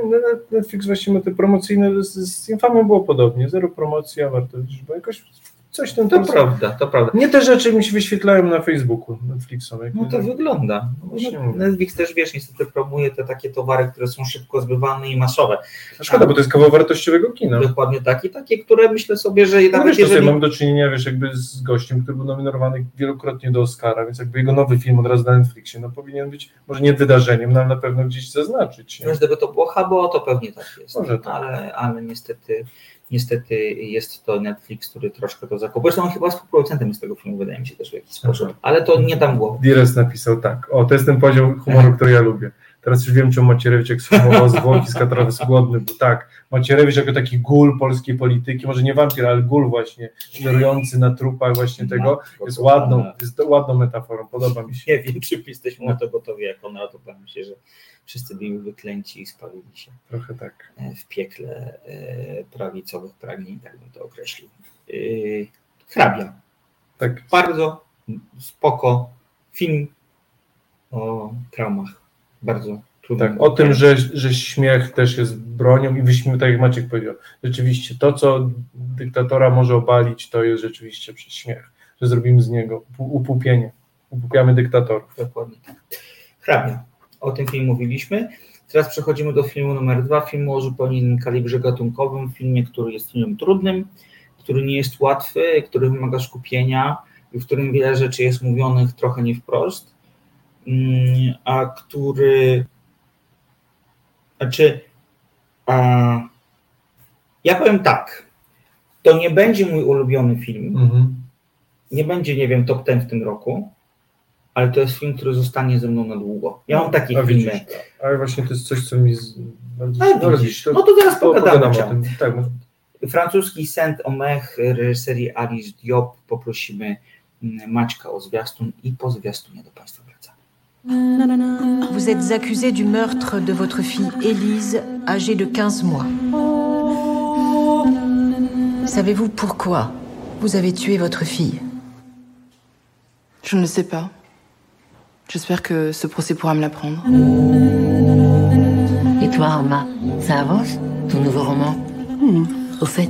Netflix właśnie ma te promocyjne, z, z Infamią było podobnie, zero promocji, a warto bo jakoś coś To tam- prawda, to prawda. Nie te rzeczy mi się wyświetlają na Facebooku Netflixowej. No to wygląda. Właśnie No, mówię. Netflix też, wiesz, niestety promuje te takie towary, które są szybko zbywane i masowe. A Szkoda, bo to jest kawał wartościowego kina. Dokładnie takie, takie, które myślę sobie, że No nawet wiesz, to jeżeli... sobie mamy do czynienia, wiesz, jakby z gościem, który był nominowany wielokrotnie do Oscara, więc jakby jego nowy film od razu na Netflixie, no powinien być, może nie wydarzeniem, no ale na pewno gdzieś zaznaczyć. Wiesz, gdyby to było HBO, to pewnie tak jest. Może tak. Ale, ale niestety, niestety jest to Netflix, który troszkę to zakopał. Zresztą on chyba współproducentem jest tego filmu, wydaje mi się też w jakiś sposób. Ale to nie tam głowy. Dires napisał tak, o, to jest ten poziom humoru, który ja lubię. Teraz już wiem, czemu Macierewicz jak sformułował zwłoki z Katrowy głodny, bo tak, Macierewicz jako taki gól polskiej polityki, może nie wampir, ale gól właśnie, żerujący na trupach właśnie tego, jest ładną, jest ładną metaforą, podoba mi się. Nie wiem, czy jesteśmy na to gotowi, jak on, ale to powiem się, że wszyscy byli wyklęci i spalili się Trochę tak. e, w piekle e, prawicowych pragnień, tak bym to określił. E, Hrabia. Tak, Bardzo spoko film o traumach. Bardzo trudno. tak. O tym, że, że śmiech też jest bronią i wyśmiech, tak jak Maciek powiedział, rzeczywiście to, co dyktatora może obalić, to jest rzeczywiście przez śmiech, że zrobimy z niego upu- upupienie, upupiamy dyktatorów. Dokładnie tak. Hrabia. O tym filmie mówiliśmy. Teraz przechodzimy do filmu numer dwa, filmu o zupełnie innym kalibrze gatunkowym, filmie, który jest filmem trudnym, który nie jest łatwy, który wymaga skupienia i w którym wiele rzeczy jest mówionych trochę nie wprost, mm, a który znaczy a, ja powiem tak, to nie będzie mój ulubiony film, Mhm. nie będzie, nie wiem, top 10 w tym roku, ale to jest film, który zostanie ze mną na długo. Ja mam takie A filmy. widzisz, ale właśnie to jest coś, co mi z... bardzo Ale widzisz, no to teraz pogadamy o tym. Tak, no, Francuski Saint-Omech reżyserii Alice Diop. Poprosimy mm, Maćka o zwiastun i po zwiastunie do Państwa wracamy. Vous êtes accusé du meurtre de votre fille Élise, âgée de 15 mois. Savez-vous pourquoi vous avez tué votre fille Je ne sais pas. J'espère que ce procès pourra me l'apprendre. Et toi, Arma, ça avance Ton nouveau roman Au fait,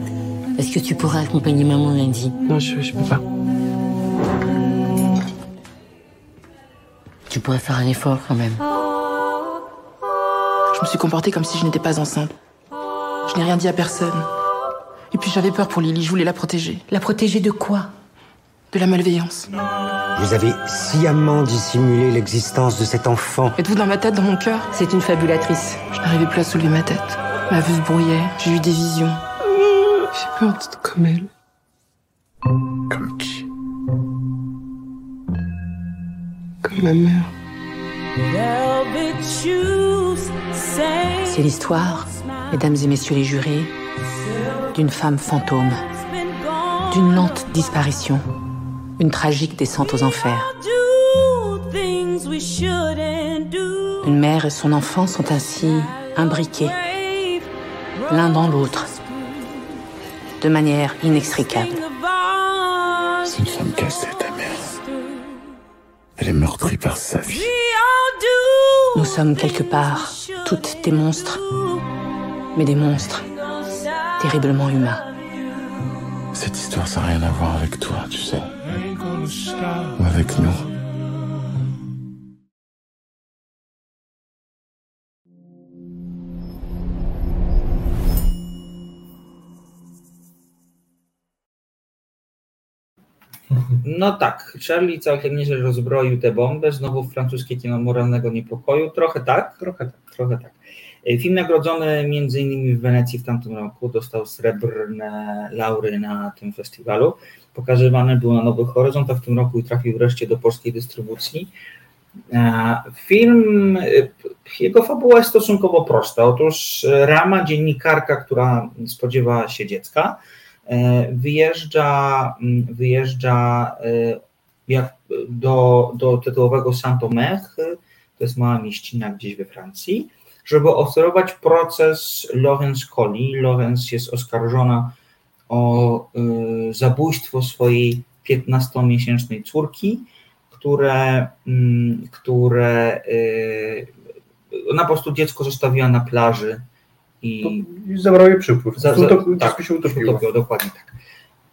est-ce que tu pourras accompagner maman lundi Non, je, je peux pas. Tu pourrais faire un effort quand même. Je me suis comportée comme si je n'étais pas enceinte. Je n'ai rien dit à personne. Et puis j'avais peur pour Lily, je voulais la protéger. La protéger de quoi De la malveillance. Vous avez sciemment dissimulé l'existence de cet enfant. Êtes-vous dans ma tête, dans mon cœur? C'est une fabulatrice. Je n'arrivais plus à soulever ma tête. Ma vue se brouillait, j'ai eu des visions. J'ai peur d'être comme elle. Comme qui Comme ma mère. C'est l'histoire, mesdames et messieurs les jurés, d'une femme fantôme, d'une lente disparition, une tragique descente aux enfers. Une mère et son enfant sont ainsi imbriqués, l'un dans l'autre, de manière inextricable. C'est une femme cassée, ta mère. Elle est meurtrie par sa vie. Nous sommes quelque part toutes des monstres, mais des monstres terriblement humains. Cette histoire, ça n'a rien à voir avec toi, tu sais. Ou avec nous. No tak, Charlie całkiem nieźle rozbroił tę bombę, znowu francuskie kino moralnego niepokoju, trochę tak, trochę tak, trochę tak. E, Film nagrodzony między innymi w Wenecji w tamtym roku, dostał srebrne laury na tym festiwalu. Pokazywany był na Nowych Horyzontach w tym roku i trafił wreszcie do polskiej dystrybucji. E, Film, e, jego fabuła jest stosunkowo prosta. Otóż Rama, dziennikarka, która spodziewa się dziecka, wyjeżdża, wyjeżdża do, do tytułowego Saint-Omer, to jest mała mieścina gdzieś we Francji, żeby obserwować proces Laurence Colli. Laurence jest oskarżona o y, zabójstwo swojej 15-miesięcznej córki, które, mm, które y, ona po prostu dziecko zostawiła na plaży i I zabrał je przypływ. za, za, Utop- tak, się utopiło. utopiło, dokładnie tak.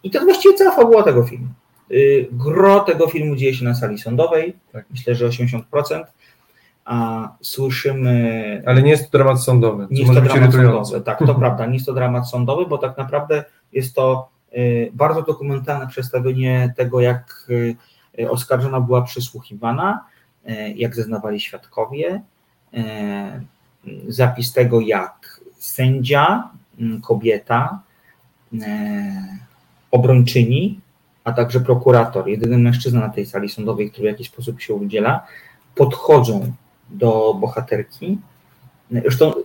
I to jest właściwie cała fabuła tego filmu. Y, Gro tego filmu dzieje się na sali sądowej, Tak. myślę, że 80%, a słyszymy Ale nie jest to dramat sądowy, nie jest to dramat sądowy, tak, to prawda, nie jest to dramat sądowy, bo tak naprawdę jest to y, bardzo dokumentalne przedstawienie tego, jak y, oskarżona była przesłuchiwana, y, jak zeznawali świadkowie, zapis tego, jak sędzia, kobieta, obrończyni, a także prokurator, jedyny mężczyzna na tej sali sądowej, który w jakiś sposób się udziela, podchodzą do bohaterki. Zresztą y,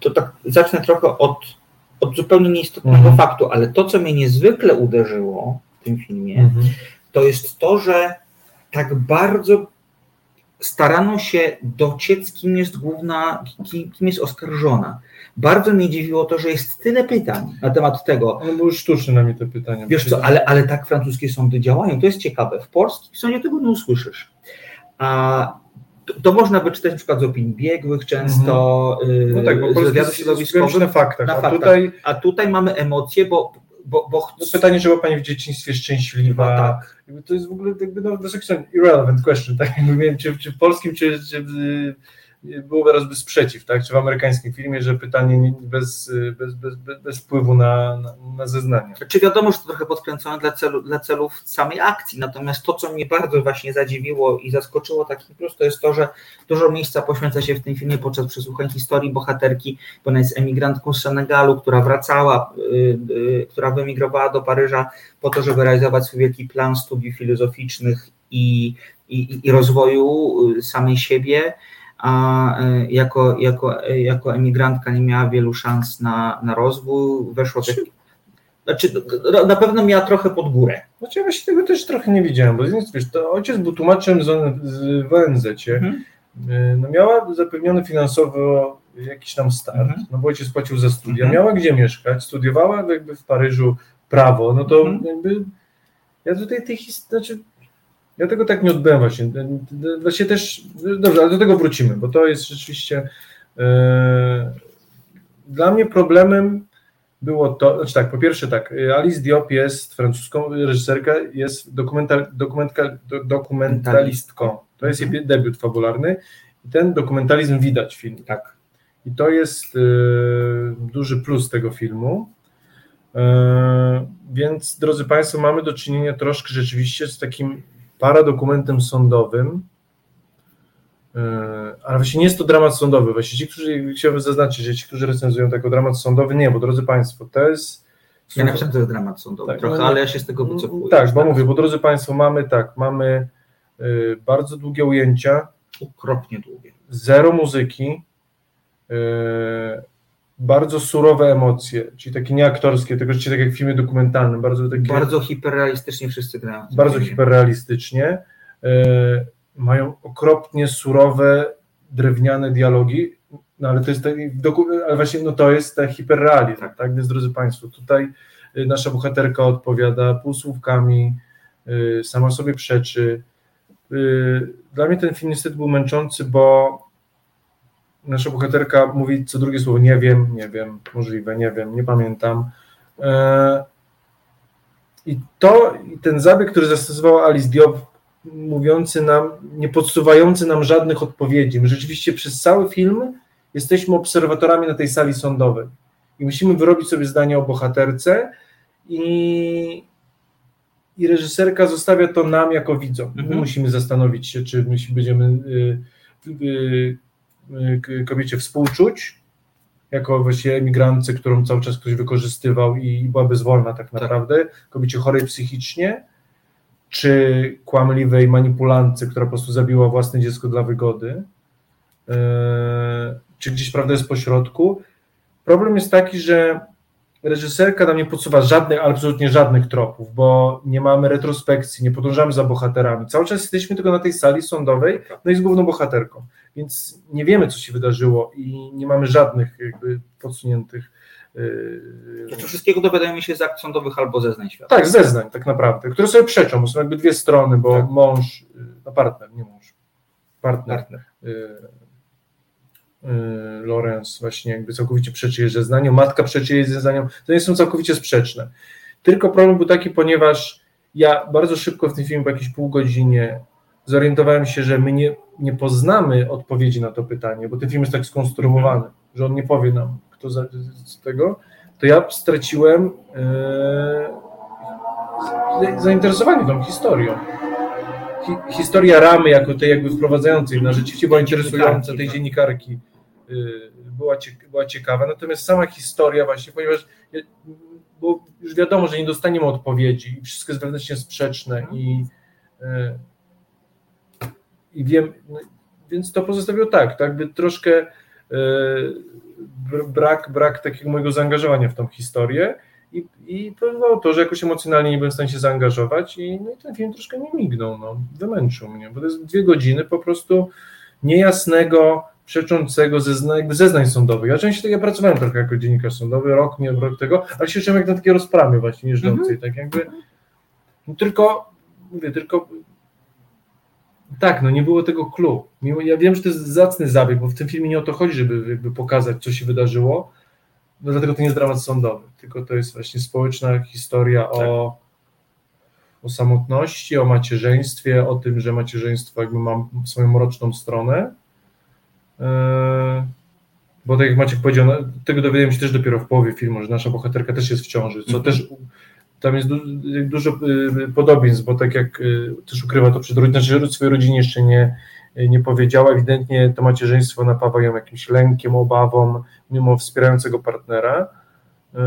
to tak zacznę trochę od, od zupełnie nieistotnego Mhm. faktu, ale to, co mnie niezwykle uderzyło w tym filmie, Mhm. to jest to, że tak bardzo starano się dociec, kim jest główna, kim, kim jest oskarżona. Bardzo mnie dziwiło to, że jest tyle pytań na temat tego, One były sztuczne na mnie te pytania. Wiesz co, ale, ale tak francuskie sądy działają. To jest ciekawe. W polskim sądzie tego nie usłyszysz. A to, to można wyczytać na przykład z opinii biegłych często, No yy, tak, bo z wywiadu środowiskowym. na faktach, na a faktach. tutaj A tutaj mamy emocje, bo, bo, bo no pytanie, czy była Pani w dzieciństwie szczęśliwa? Tak. To jest w ogóle jakby no, irrelevant question, tak? Wiem, czy, czy w polskim, czy, czy y, byłoby rozby sprzeciw, tak? Czy w amerykańskim filmie, że pytanie nie- bez, bez, bez, bez, wpływu na, na, na zeznania. Czy wiadomo, że to trochę podkręcone dla, celu, dla celów samej akcji, natomiast to, co mnie bardzo właśnie zadziwiło i zaskoczyło taki plus, to jest to, że dużo miejsca poświęca się w tym filmie podczas przesłuchań historii bohaterki, bo ona jest emigrantką z Senegalu, która wracała, y, y, która wyemigrowała do Paryża po to, żeby realizować swój wielki plan studiów filozoficznych i, i, i rozwoju y, samej siebie, a y, jako, jako, y, jako emigrantka nie miała wielu szans na, na rozwój, weszła w taki znaczy, no, na pewno miała trochę pod górę. Znaczy ja właśnie tego też trochę nie widziałem, bo z jednej strony, wiesz, to ojciec był tłumaczem z, z w ONZ-cie, Mhm. Y, no miała zapewniony finansowo jakiś tam start, Mhm. no bo ojciec płacił za studia, Mhm. miała gdzie mieszkać, studiowała jakby w Paryżu prawo, no to Mhm. jakby ja tutaj tej historii, znaczy ja tego tak nie odbyłem właśnie, właśnie też, dobrze, ale do tego wrócimy, bo to jest rzeczywiście e, dla mnie problemem było to, znaczy tak, po pierwsze tak, Alice Diop jest francuską reżyserka, jest dokumental, dokumentka, do, dokumentalistką. To jest jej debiut fabularny i ten dokumentalizm widać w filmie. Tak. I to jest y, duży plus tego filmu. E, więc, drodzy Państwo, mamy do czynienia troszkę rzeczywiście z takim paradokumentem sądowym, e, ale właśnie nie jest to dramat sądowy. Właśnie ci, którzy, chciałbym zaznaczyć, że ci, którzy recenzują jako dramat sądowy, nie, bo drodzy Państwo, to jest... Ja napisałem, to jest dramat sądowy Tak, trochę, no, ale ja się z tego wycofuję. Tak, bo mówię, bo drodzy Państwo, mamy tak, mamy y, bardzo długie ujęcia, Okropnie długie. zero muzyki, y, bardzo surowe emocje, czyli takie nieaktorskie, tylko że tak jak w filmie dokumentalnym, bardzo takie... Bardzo hiperrealistycznie wszyscy grają. Bardzo hiperrealistycznie. E, mają okropnie surowe, drewniane dialogi, no ale to jest taki, ale właśnie no to jest ten hiperrealizm, tak. tak? Więc drodzy Państwo, tutaj y, nasza bohaterka odpowiada półsłówkami, y, sama sobie przeczy. Y, dla mnie ten film niestety był męczący, bo nasza bohaterka mówi co drugie słowo nie wiem, nie wiem, możliwe, nie wiem, nie pamiętam. E, I to, i ten zabieg, który zastosowała Alice Diop, mówiący nam, nie podsuwający nam żadnych odpowiedzi. My rzeczywiście przez cały film jesteśmy obserwatorami na tej sali sądowej i musimy wyrobić sobie zdanie o bohaterce i, i reżyserka zostawia to nam jako widzom. Mhm. My musimy zastanowić się, czy my będziemy y, y, y, kobiecie współczuć, jako właśnie emigrantce, którą cały czas ktoś wykorzystywał i była bezwolna tak, tak. naprawdę, kobiecie chorej psychicznie, czy kłamliwej manipulantce, która po prostu zabiła własne dziecko dla wygody, e, czy gdzieś prawda jest pośrodku. Problem jest taki, że reżyserka nam nie podsuwa żadnych, absolutnie żadnych tropów, bo nie mamy retrospekcji, nie podążamy za bohaterami. Cały czas jesteśmy tylko na tej sali sądowej, no i z główną bohaterką. Więc nie wiemy, co się wydarzyło i nie mamy żadnych jakby podsuniętych Yy, to wszystkiego dowiadujemy się z akt sądowych albo zeznań świata. Tak, zeznań tak naprawdę, które sobie przeczą, bo są jakby dwie strony, bo tak. mąż, no partner, nie mąż, partner, partner. Yy, yy, Lorenz właśnie jakby całkowicie przeczy jej zeznaniom, matka przeczy jej zeznaniom, to nie są całkowicie sprzeczne. Tylko problem był taki, ponieważ ja bardzo szybko w tym filmie, po jakiejś pół godzinie, zorientowałem się, że my nie, nie poznamy odpowiedzi na to pytanie, bo ten film jest tak skonstruowany, że on nie powie nam, to z, z tego, to ja straciłem e, zainteresowanie tą historią. Hi, historia ramy, jako tej jakby wprowadzającej, na rzeczywiście była interesująca, tej tak. dziennikarki e, była, była ciekawa, natomiast sama historia właśnie, ponieważ bo już wiadomo, że nie dostaniemy odpowiedzi i wszystko jest wewnętrznie sprzeczne i, e, i wiem, no, więc to pozostawiło tak, tak by troszkę brak, brak takiego mojego zaangażowania w tą historię i, i powodowało to, że jakoś emocjonalnie nie byłem w stanie się zaangażować i, no i ten film troszkę mi mignął, no, wymęczył mnie, bo to jest dwie godziny po prostu niejasnego, przeczącego zeznań, jakby zeznań sądowych. Ja częściej ja pracowałem trochę jako dziennikarz sądowy, rok, nie rok tego, ale się czułem jak na takiej rozprawie właśnie jeżdżącej, mm -hmm. tak jakby no, tylko, mówię, tylko tak, no nie było tego clue. Ja wiem, że to jest zacny zabieg, bo w tym filmie nie o to chodzi, żeby jakby pokazać, co się wydarzyło, no dlatego to nie jest dramat sądowy, tylko to jest właśnie społeczna historia tak. o, o samotności, o macierzyństwie, o tym, że macierzyństwo jakby ma swoją mroczną stronę. E, bo tak jak Maciek powiedział, no, tego dowiadujemy się też dopiero w połowie filmu, że nasza bohaterka też jest w ciąży, co mm -hmm. też tam jest du dużo y, podobieństw, bo tak jak y, też ukrywa to przed rodziną, znaczy swojej rodzinie jeszcze nie, nie powiedziała, ewidentnie to macierzyństwo napawa ją jakimś lękiem, obawą, mimo wspierającego partnera. Y,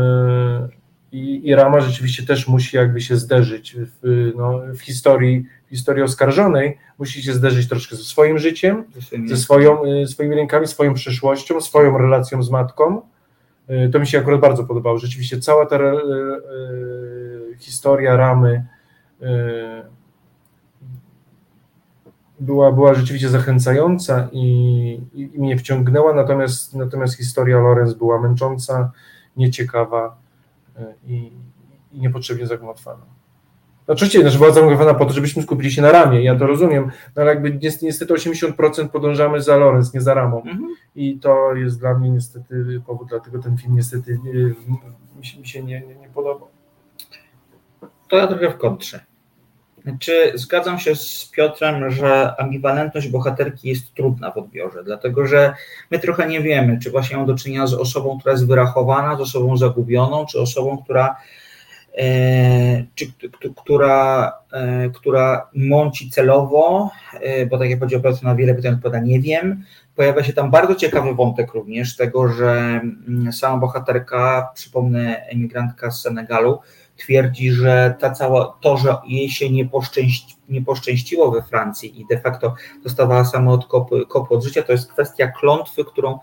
I, I Rama rzeczywiście też musi jakby się zderzyć w, no, w historii, w historii oskarżonej, musi się zderzyć troszkę ze swoim życiem, ze swoją, swoimi rękami, swoją przeszłością, swoją relacją z matką. To mi się akurat bardzo podobało. Rzeczywiście cała ta historia ramy y, była, była rzeczywiście zachęcająca i, i, mnie wciągnęła, natomiast, natomiast historia Lorenz była męcząca, nieciekawa y, i, i niepotrzebnie zagmatwana. No oczywiście, znaczy była zagmatwana po to, żebyśmy skupili się na ramie, ja to rozumiem, no ale jakby niestety 80% podążamy za Lorenz, nie za ramą mhm. i to jest dla mnie niestety powód, dlatego ten film niestety mi się, mi się nie, nie, nie podobał to ja trochę w kontrze. Czy zgadzam się z Piotrem, że ambiwalentność bohaterki jest trudna w odbiorze, dlatego że my trochę nie wiemy, czy właśnie mam do czynienia z osobą, która jest wyrachowana, z osobą zagubioną, czy osobą, która, czy, która, e, która mąci celowo, e, bo tak jak powiedział Piotr, na wiele pytań odpowiada nie wiem. Pojawia się tam bardzo ciekawy wątek również tego, że mm, sama bohaterka, przypomnę emigrantka z Senegalu, twierdzi, że ta cała, to, że jej się nie, poszczęści, nie poszczęściło we Francji i de facto dostawała samo od od życia, to jest kwestia klątwy, którą,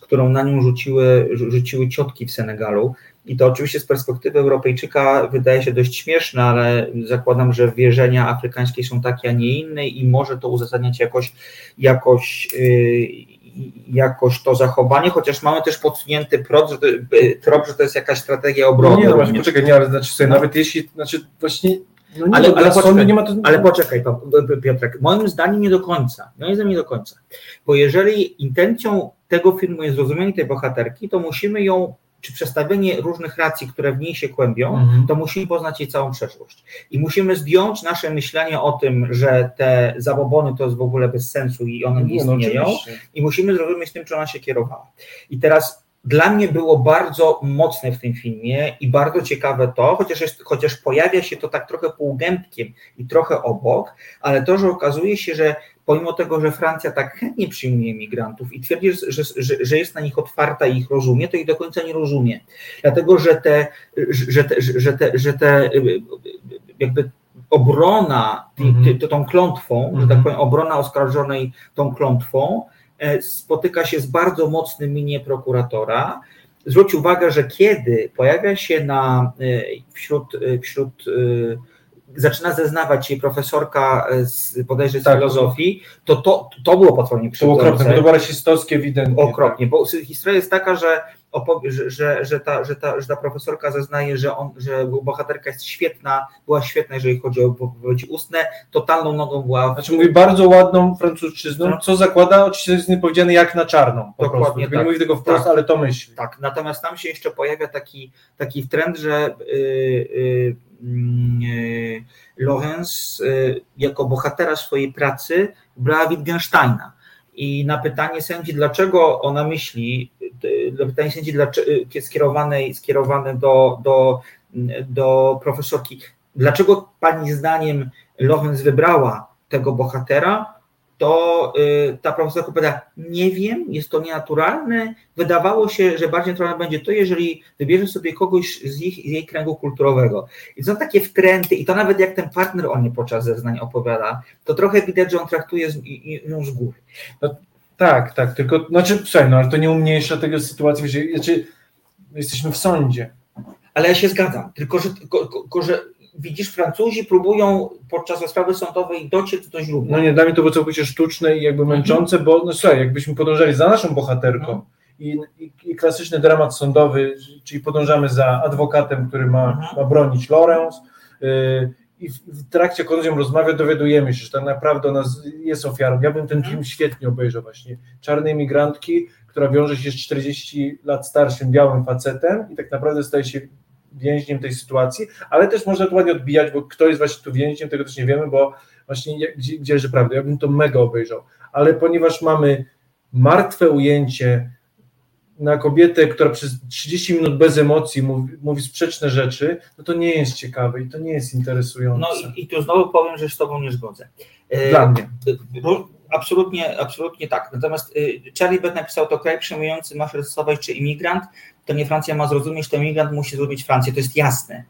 którą na nią rzuciły, rzuciły ciotki w Senegalu. I to oczywiście z perspektywy Europejczyka wydaje się dość śmieszne, ale zakładam, że wierzenia afrykańskie są takie, a nie inne i może to uzasadniać jakoś, jakoś, yy, jakoś to zachowanie, chociaż mamy też podsunięty trop, że to, trop, że to jest jakaś strategia obrony. No nie, no właśnie, poczekaj, nie, ale znaczy sobie, no. nawet jeśli, znaczy właśnie no nie, ale, ale, poczekaj, nie ma to... ale poczekaj, Piotrek, moim zdaniem nie do końca. Moim zdaniem nie do końca. Bo jeżeli intencją tego filmu jest zrozumienie tej bohaterki, to musimy ją czy przedstawienie różnych racji, które w niej się kłębią, mhm. to musimy poznać jej całą przeszłość. I musimy zdjąć nasze myślenie o tym, że te zabobony to jest w ogóle bez sensu i one nie, nie istnieją. No I musimy zrozumieć tym, czy ona się kierowała. I teraz dla mnie było bardzo mocne w tym filmie i bardzo ciekawe to, chociaż, jest, chociaż pojawia się to tak trochę półgębkiem i trochę obok, ale to, że okazuje się, że pomimo tego, że Francja tak chętnie przyjmuje migrantów i twierdzi, że, że, że jest na nich otwarta i ich rozumie, to ich do końca nie rozumie. Dlatego, że te, że te, że te, że te jakby obrona mhm. tą klątwą, że tak mhm. powiem, obrona oskarżonej tą klątwą, spotyka się z bardzo mocnym minie prokuratora. Zwróć uwagę, że kiedy pojawia się na, e, wśród, e, wśród zaczyna zeznawać jej profesorka z bodajże z tak. filozofii, to, to to było potwornie krzywdzące. To okropne, to było rasistowskie ewidentnie. Okropnie, bo historia jest taka, że że, że, że, ta, że, ta, że ta profesorka zeznaje, że, on, że bohaterka jest świetna, była świetna, jeżeli chodzi o wypowiedzi ustne, totalną nogą była... Znaczy mówi bardzo ładną francuszczyzną, no. co zakłada, oczywiście jest niepowiedziane jak na czarną. Dokładnie tak. Nie mówi tego wprost, tak. ale to myśli. Tak, natomiast tam się jeszcze pojawia taki, taki trend, że yy, yy, yy, Lorenz y, jako bohatera swojej pracy brała Wittgensteina. I na pytanie sędzi, dlaczego ona myśli, na pytanie sędzi y, skierowane, skierowane do, do, do profesorki, dlaczego pani zdaniem Lorenz wybrała tego bohatera, to y, ta profesorka powiada, nie wiem, jest to nienaturalne. Wydawało się, że bardziej naturalne będzie to, jeżeli wybierze sobie kogoś z, ich, z jej kręgu kulturowego. I są takie wtręty, i to nawet jak ten partner o niej podczas zeznań opowiada, to trochę widać, że on traktuje z, ją z góry. No, tak, tak, tylko, znaczy, słuchaj, no ale to nie umniejsza tego sytuacji, że znaczy, jesteśmy w sądzie. Ale ja się zgadzam, tylko że, tylko, że widzisz, Francuzi próbują podczas rozprawy sądowej dociec do źródła. No nie, dla mnie to było całkowicie sztuczne i jakby mhm. męczące, bo no słuchaj, jakbyśmy podążali za naszą bohaterką mhm. i, i, i, klasyczny dramat sądowy, czyli podążamy za adwokatem, który ma, mhm. ma bronić Lorenz, y, i w, w trakcie, jak on rozmawia, dowiadujemy się, że tak naprawdę ona jest ofiarą. Ja bym ten film mhm. świetnie obejrzał właśnie. Czarnej migrantki, która wiąże się z 40 lat starszym białym facetem i tak naprawdę staje się więźniem tej sytuacji, ale też można to ładnie odbijać, bo kto jest właśnie tu więźniem, tego też nie wiemy, bo właśnie gdzie, gdzie że prawda, ja bym to mega obejrzał, ale ponieważ mamy martwe ujęcie na kobietę, która przez 30 minut bez emocji mówi, mówi sprzeczne rzeczy, no to nie jest ciekawe i to nie jest interesujące. No i, i tu znowu powiem, że z Tobą nie zgodzę. E, Dla mnie. Absolutnie, absolutnie tak. Natomiast y, Charlie Beck napisał to kraj przejmujący ma czy imigrant, to nie Francja ma zrozumieć, to imigrant musi zrobić Francję, to jest jasne.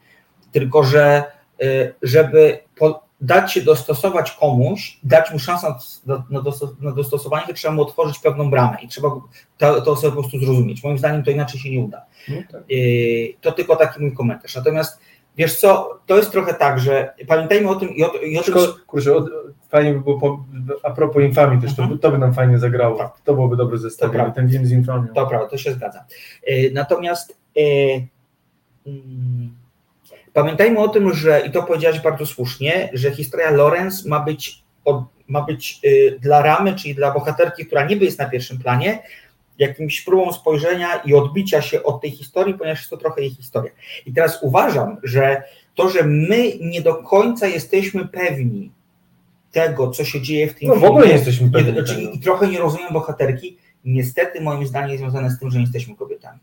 Tylko, że y, żeby dać się dostosować komuś, dać mu szansę na, dostosowanie, to trzeba mu otworzyć pewną bramę i trzeba to, to sobie po prostu zrozumieć. Moim zdaniem to inaczej się nie uda. No tak. Y, to tylko taki mój komentarz. Natomiast wiesz co, to jest trochę tak, że pamiętajmy o tym i o, i o tym... Kurczę, fajnie by było, po, a propos infamii też, to, to by nam fajnie zagrało. Tak. To byłoby dobre zestawienie, ten film z infamią. To prawda, to się zgadza. Y, natomiast y, mm, Pamiętajmy o tym, że, i to powiedziałeś bardzo słusznie, że historia Lorenz ma być, od, ma być y, dla ramy, czyli dla bohaterki, która niby jest na pierwszym planie, jakimś próbą spojrzenia i odbicia się od tej historii, ponieważ jest to trochę jej historia. I teraz uważam, że to, że my nie do końca jesteśmy pewni tego, co się dzieje w tym no, filmie, w ogóle nie jesteśmy pewni. I, I trochę nie rozumiem bohaterki, niestety moim zdaniem jest związane z tym, że nie jesteśmy kobietami.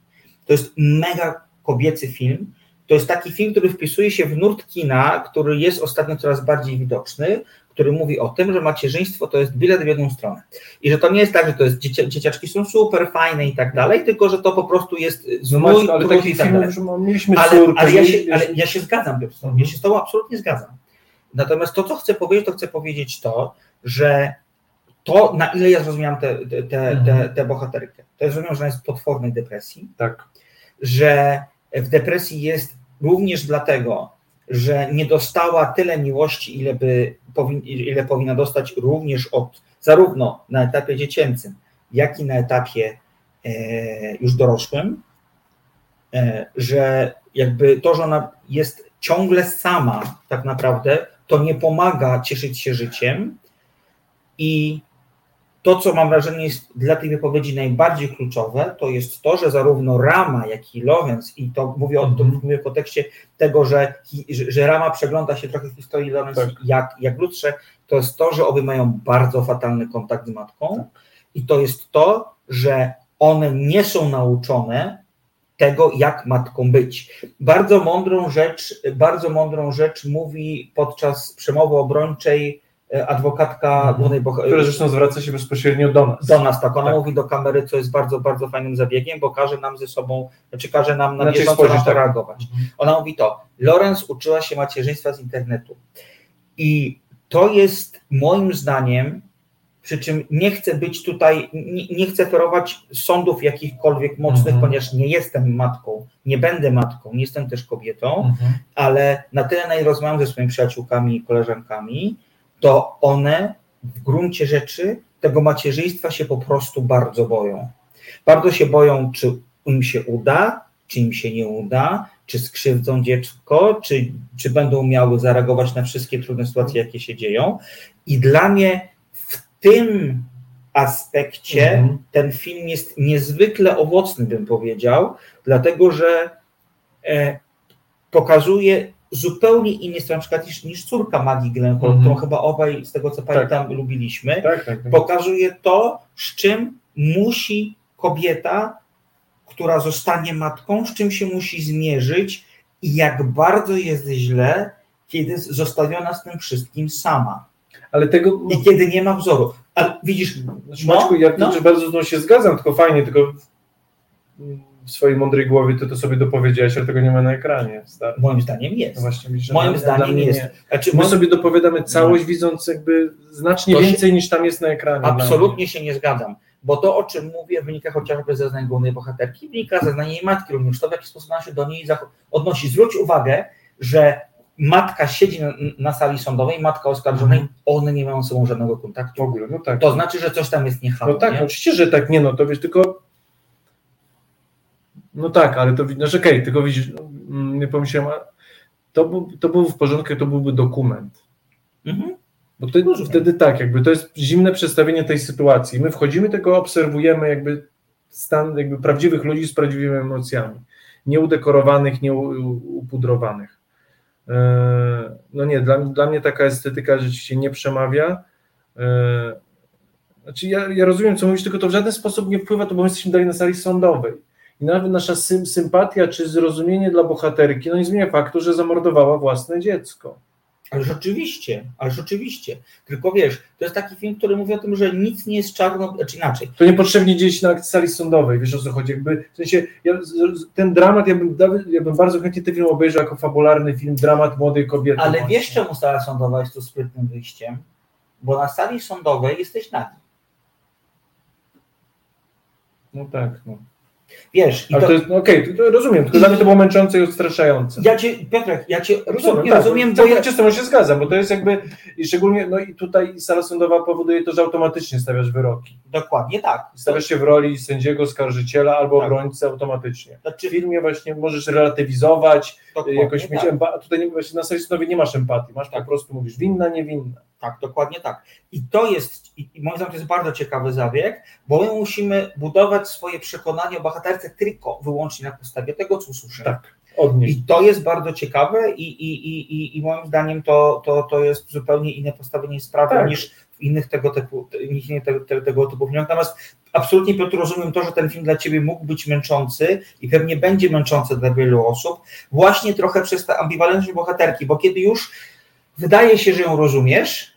To jest mega kobiecy film, to jest taki film, który wpisuje się w nurt kina, który jest ostatnio coraz bardziej widoczny, który mówi o tym, że macierzyństwo to jest bilet w jedną stronę. I że to nie jest tak, że to jest dziecia, dzieciaczki są super fajne i tak dalej, tylko że to po prostu jest znój, no ale tak że mieliśmy ale, córkę, ale, ja się, ale ja się zgadzam, mhm. ja się z tobą absolutnie zgadzam. Natomiast to, co chcę powiedzieć, to chcę powiedzieć to, że to, na ile ja zrozumiałam tę te, te, te, Mhm. te, te bohaterkę, to ja zrozumiałam, że ona jest w potwornej depresji, Tak. że w depresji jest również dlatego, że nie dostała tyle miłości, ile, by, ile powinna dostać również od zarówno na etapie dziecięcym, jak i na etapie e, już dorosłym, e, że jakby to, że ona jest ciągle sama tak naprawdę, to nie pomaga cieszyć się życiem i to, co mam wrażenie jest dla tej wypowiedzi najbardziej kluczowe, to jest to, że zarówno Rama, jak i Lorenz, i to mówię, o, Mhm. mówię w kontekście tego, że, że, Rama przegląda się trochę w historii Lorenz Tak. jak, jak ludzsze, to jest to, że obie mają bardzo fatalny kontakt z matką i to jest to, że one nie są nauczone tego, jak matką być. Bardzo mądrą rzecz, bardzo mądrą rzecz mówi podczas przemowy obrończej adwokatka Mhm. głównej boha- Które zresztą zwraca się bezpośrednio do nas. do nas, tak. Ona Tak. mówi do kamery, co jest bardzo, bardzo fajnym zabiegiem, bo każe nam ze sobą, znaczy każe nam na Inaczej bieżąco na spojrzeć, to tak. reagować. Ona mówi to, Lorenz uczyła się macierzyństwa z internetu i to jest moim zdaniem, przy czym nie chcę być tutaj, nie, nie chcę ferować sądów jakichkolwiek mocnych, Mhm. ponieważ nie jestem matką, nie będę matką, nie jestem też kobietą, Mhm. ale na tyle, na ile rozmawiam ze swoimi przyjaciółkami i koleżankami, to one w gruncie rzeczy tego macierzyństwa się po prostu bardzo boją. Bardzo się boją, czy im się uda, czy im się nie uda, czy skrzywdzą dziecko, czy, czy będą miały zareagować na wszystkie trudne sytuacje, jakie się dzieją. I dla mnie w tym aspekcie Mhm. ten film jest niezwykle owocny, bym powiedział, dlatego że e, pokazuje zupełnie inny stron, na przykład niż, niż córka Magii Gyllenhaal, Mhm. którą chyba obaj, z tego co pamiętam, lubiliśmy. Tak, tak. tak. Pokazuje to, z czym musi kobieta, która zostanie matką, z czym się musi zmierzyć i jak bardzo jest źle, kiedy jest zostawiona z tym wszystkim sama. Ale tego. I kiedy nie ma wzoru. A widzisz, Znaczy, Maćku, ja no. no. bardzo z tą się zgadzam, tylko fajnie, tylko w swojej mądrej głowie ty to sobie dopowiedziałeś, ale tego nie ma na ekranie. Stary. moim zdaniem No jest. właśnie, widzisz, że Moim zdaniem jest. nie. Znaczy, My moim- sobie dopowiadamy całość, widząc jakby znacznie To się- więcej niż tam jest na ekranie. Absolutnie się nie zgadzam, bo to, o czym mówię, wynika chociażby ze zeznań głównej bohaterki, wynika ze zeznań jej matki również, to w jaki sposób ona się do niej odnosi. Zwróć uwagę, że matka siedzi na, na sali sądowej, matka oskarżonej, Mhm. one nie mają ze sobą żadnego W kontaktu. ogóle, no tak. To znaczy, że coś tam jest niehalo. No tak, nie? no oczywiście, że tak, nie no, to wiesz, tylko no tak, ale to widzisz, okej, tylko widzisz, no, mm, nie pomyślałem, to, był, to był w porządku, to byłby dokument. Mhm. Bo wtedy, Rozumiem. wtedy tak, jakby to jest zimne przedstawienie tej sytuacji. My wchodzimy, tylko obserwujemy jakby stan jakby prawdziwych ludzi z prawdziwymi emocjami. Nieudekorowanych, nieupudrowanych. Eee, No nie, dla, dla mnie taka estetyka rzeczywiście nie przemawia. Eee, Znaczy ja, ja rozumiem, co mówisz, tylko to w żaden sposób nie wpływa, to bo my jesteśmy dalej na sali sądowej. I nawet nasza sym, sympatia czy zrozumienie dla bohaterki no nie zmienia faktu, że zamordowała własne dziecko. Ale rzeczywiście, ale rzeczywiście. Tylko wiesz, to jest taki film, który mówi o tym, że nic nie jest czarno, czy inaczej. To niepotrzebnie dzieje się na sali sądowej, wiesz o co chodzi. Jakby, w sensie, ja, ten dramat, ja bym, ja bym bardzo chętnie ten film obejrzał jako fabularny film, dramat młodej kobiety. Ale właśnie. wiesz, czemu sala sądowa jest tu sprytnym wyjściem? Bo na sali sądowej jesteś nagi. No tak, no. Wiesz, i Ale to, to jest, no okej, to, to rozumiem, tylko dla mnie to było męczące i odstraszające. ja cię, Piotrek, ja cię Rozumiem, tak, rozumiem, bo ja, z tobą się zgadzam, bo to jest jakby, i szczególnie, no i tutaj sala sądowa powoduje to, że automatycznie stawiasz wyroki. dokładnie tak. Stawiasz się w roli sędziego, skarżyciela albo Tak. obrońcy automatycznie. W Znaczy, filmie właśnie możesz relatywizować, dokładnie jakoś mieć tak. empatię, tutaj nie, właśnie na sali sądowej nie masz empatii, masz Tak. po prostu, mówisz winna, niewinna. Tak, dokładnie tak. I to jest, i moim zdaniem to jest bardzo ciekawy zabieg, bo my musimy budować swoje przekonanie o bohaterce tylko wyłącznie na podstawie tego, co usłyszymy. Tak. I to jest bardzo ciekawe i, i, i, i, i moim zdaniem to, to, to jest zupełnie inne postawienie sprawy Tak. niż w innych tego typu, innych tego, tego, tego typu filmach. Natomiast absolutnie Piotr rozumiem to, że ten film dla ciebie mógł być męczący i pewnie będzie męczący dla wielu osób, właśnie trochę przez tę ambiwalentność bohaterki, bo kiedy już wydaje się, że ją rozumiesz,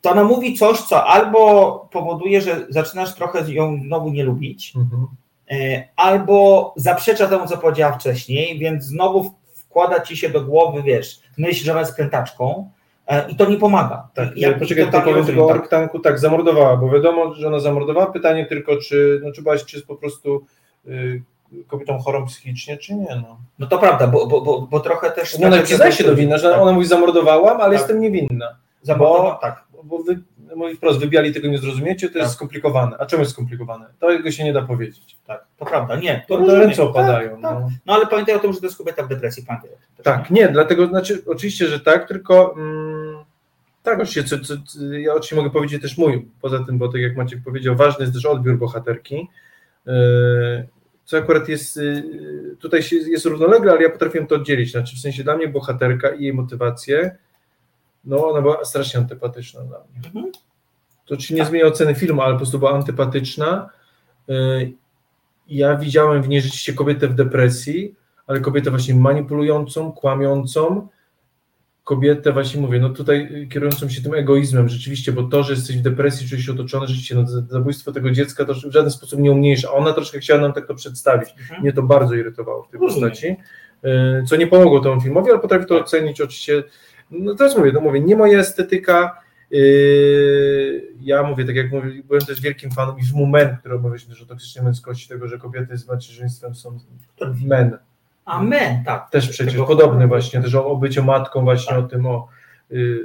to ona mówi coś, co albo powoduje, że zaczynasz trochę ją znowu nie lubić, Mhm. E, albo zaprzecza temu, co powiedziała wcześniej, więc znowu wkłada ci się do głowy, wiesz, myśl, że ona jest krętaczką, E, I to nie pomaga. Tak, I ja, ja poczekaj, to tak powiem tylko o tak. Arktanku, tak, zamordowała, bo wiadomo, że ona zamordowała. Pytanie tylko, czy, no, czy byłaś, czy jest po prostu y, kobietą chorą psychicznie, czy nie, no. No to prawda, bo, bo, bo, bo trochę też... No, ona przyznaje się do winy, że Tak. ona mówi zamordowałam, ale Tak. jestem niewinna. Zamordowa- tak. Bo wy, mówi wprost, wybiali tego nie zrozumiecie, to jest Tak. skomplikowane. A czemu jest skomplikowane? To się nie da powiedzieć. Tak, to prawda, nie. To ręce opadają. Tak, tak. No. No ale pamiętaj o tym, że to jest kobieta w depresji, pamiętaj o tym też, Tak, nie, dlatego, znaczy, oczywiście, że tak, tylko mm, tak, oczywiście, co, co, co, ja oczywiście mogę powiedzieć też mój, poza tym, bo tak jak Maciek powiedział, ważny jest też odbiór bohaterki, yy, co akurat jest, yy, tutaj się, jest równolegle, ale ja potrafiłem to oddzielić, znaczy w sensie dla mnie bohaterka i jej motywacje, no ona była strasznie antypatyczna dla mnie. Mhm. To czy nie zmienia oceny filmu, ale po prostu była antypatyczna. Yy, Ja widziałem w niej rzeczywiście kobietę w depresji, ale kobietę właśnie manipulującą, kłamiącą, kobietę właśnie mówię, no tutaj kierującą się tym egoizmem rzeczywiście, bo to, że jesteś w depresji, czujesz się otoczony rzeczywiście, no zabójstwo tego dziecka to w żaden sposób nie umniejsza, ona troszkę chciała nam tak to przedstawić. Mhm. Mnie to bardzo irytowało w tej Rozumiem. postaci, y, co nie pomogło temu filmowi, ale potrafię to ocenić oczywiście, no teraz mówię, no mówię, nie moja estetyka, yy, ja mówię, tak jak mówię, byłem też wielkim fanem i filmu Men, który omawialiśmy też o toksycznej męskości, tego, że kobiety z macierzyństwem są men. Amen, tak. Też przecież Tego- podobny właśnie, też o, o byciu matką, właśnie o tym, o, y,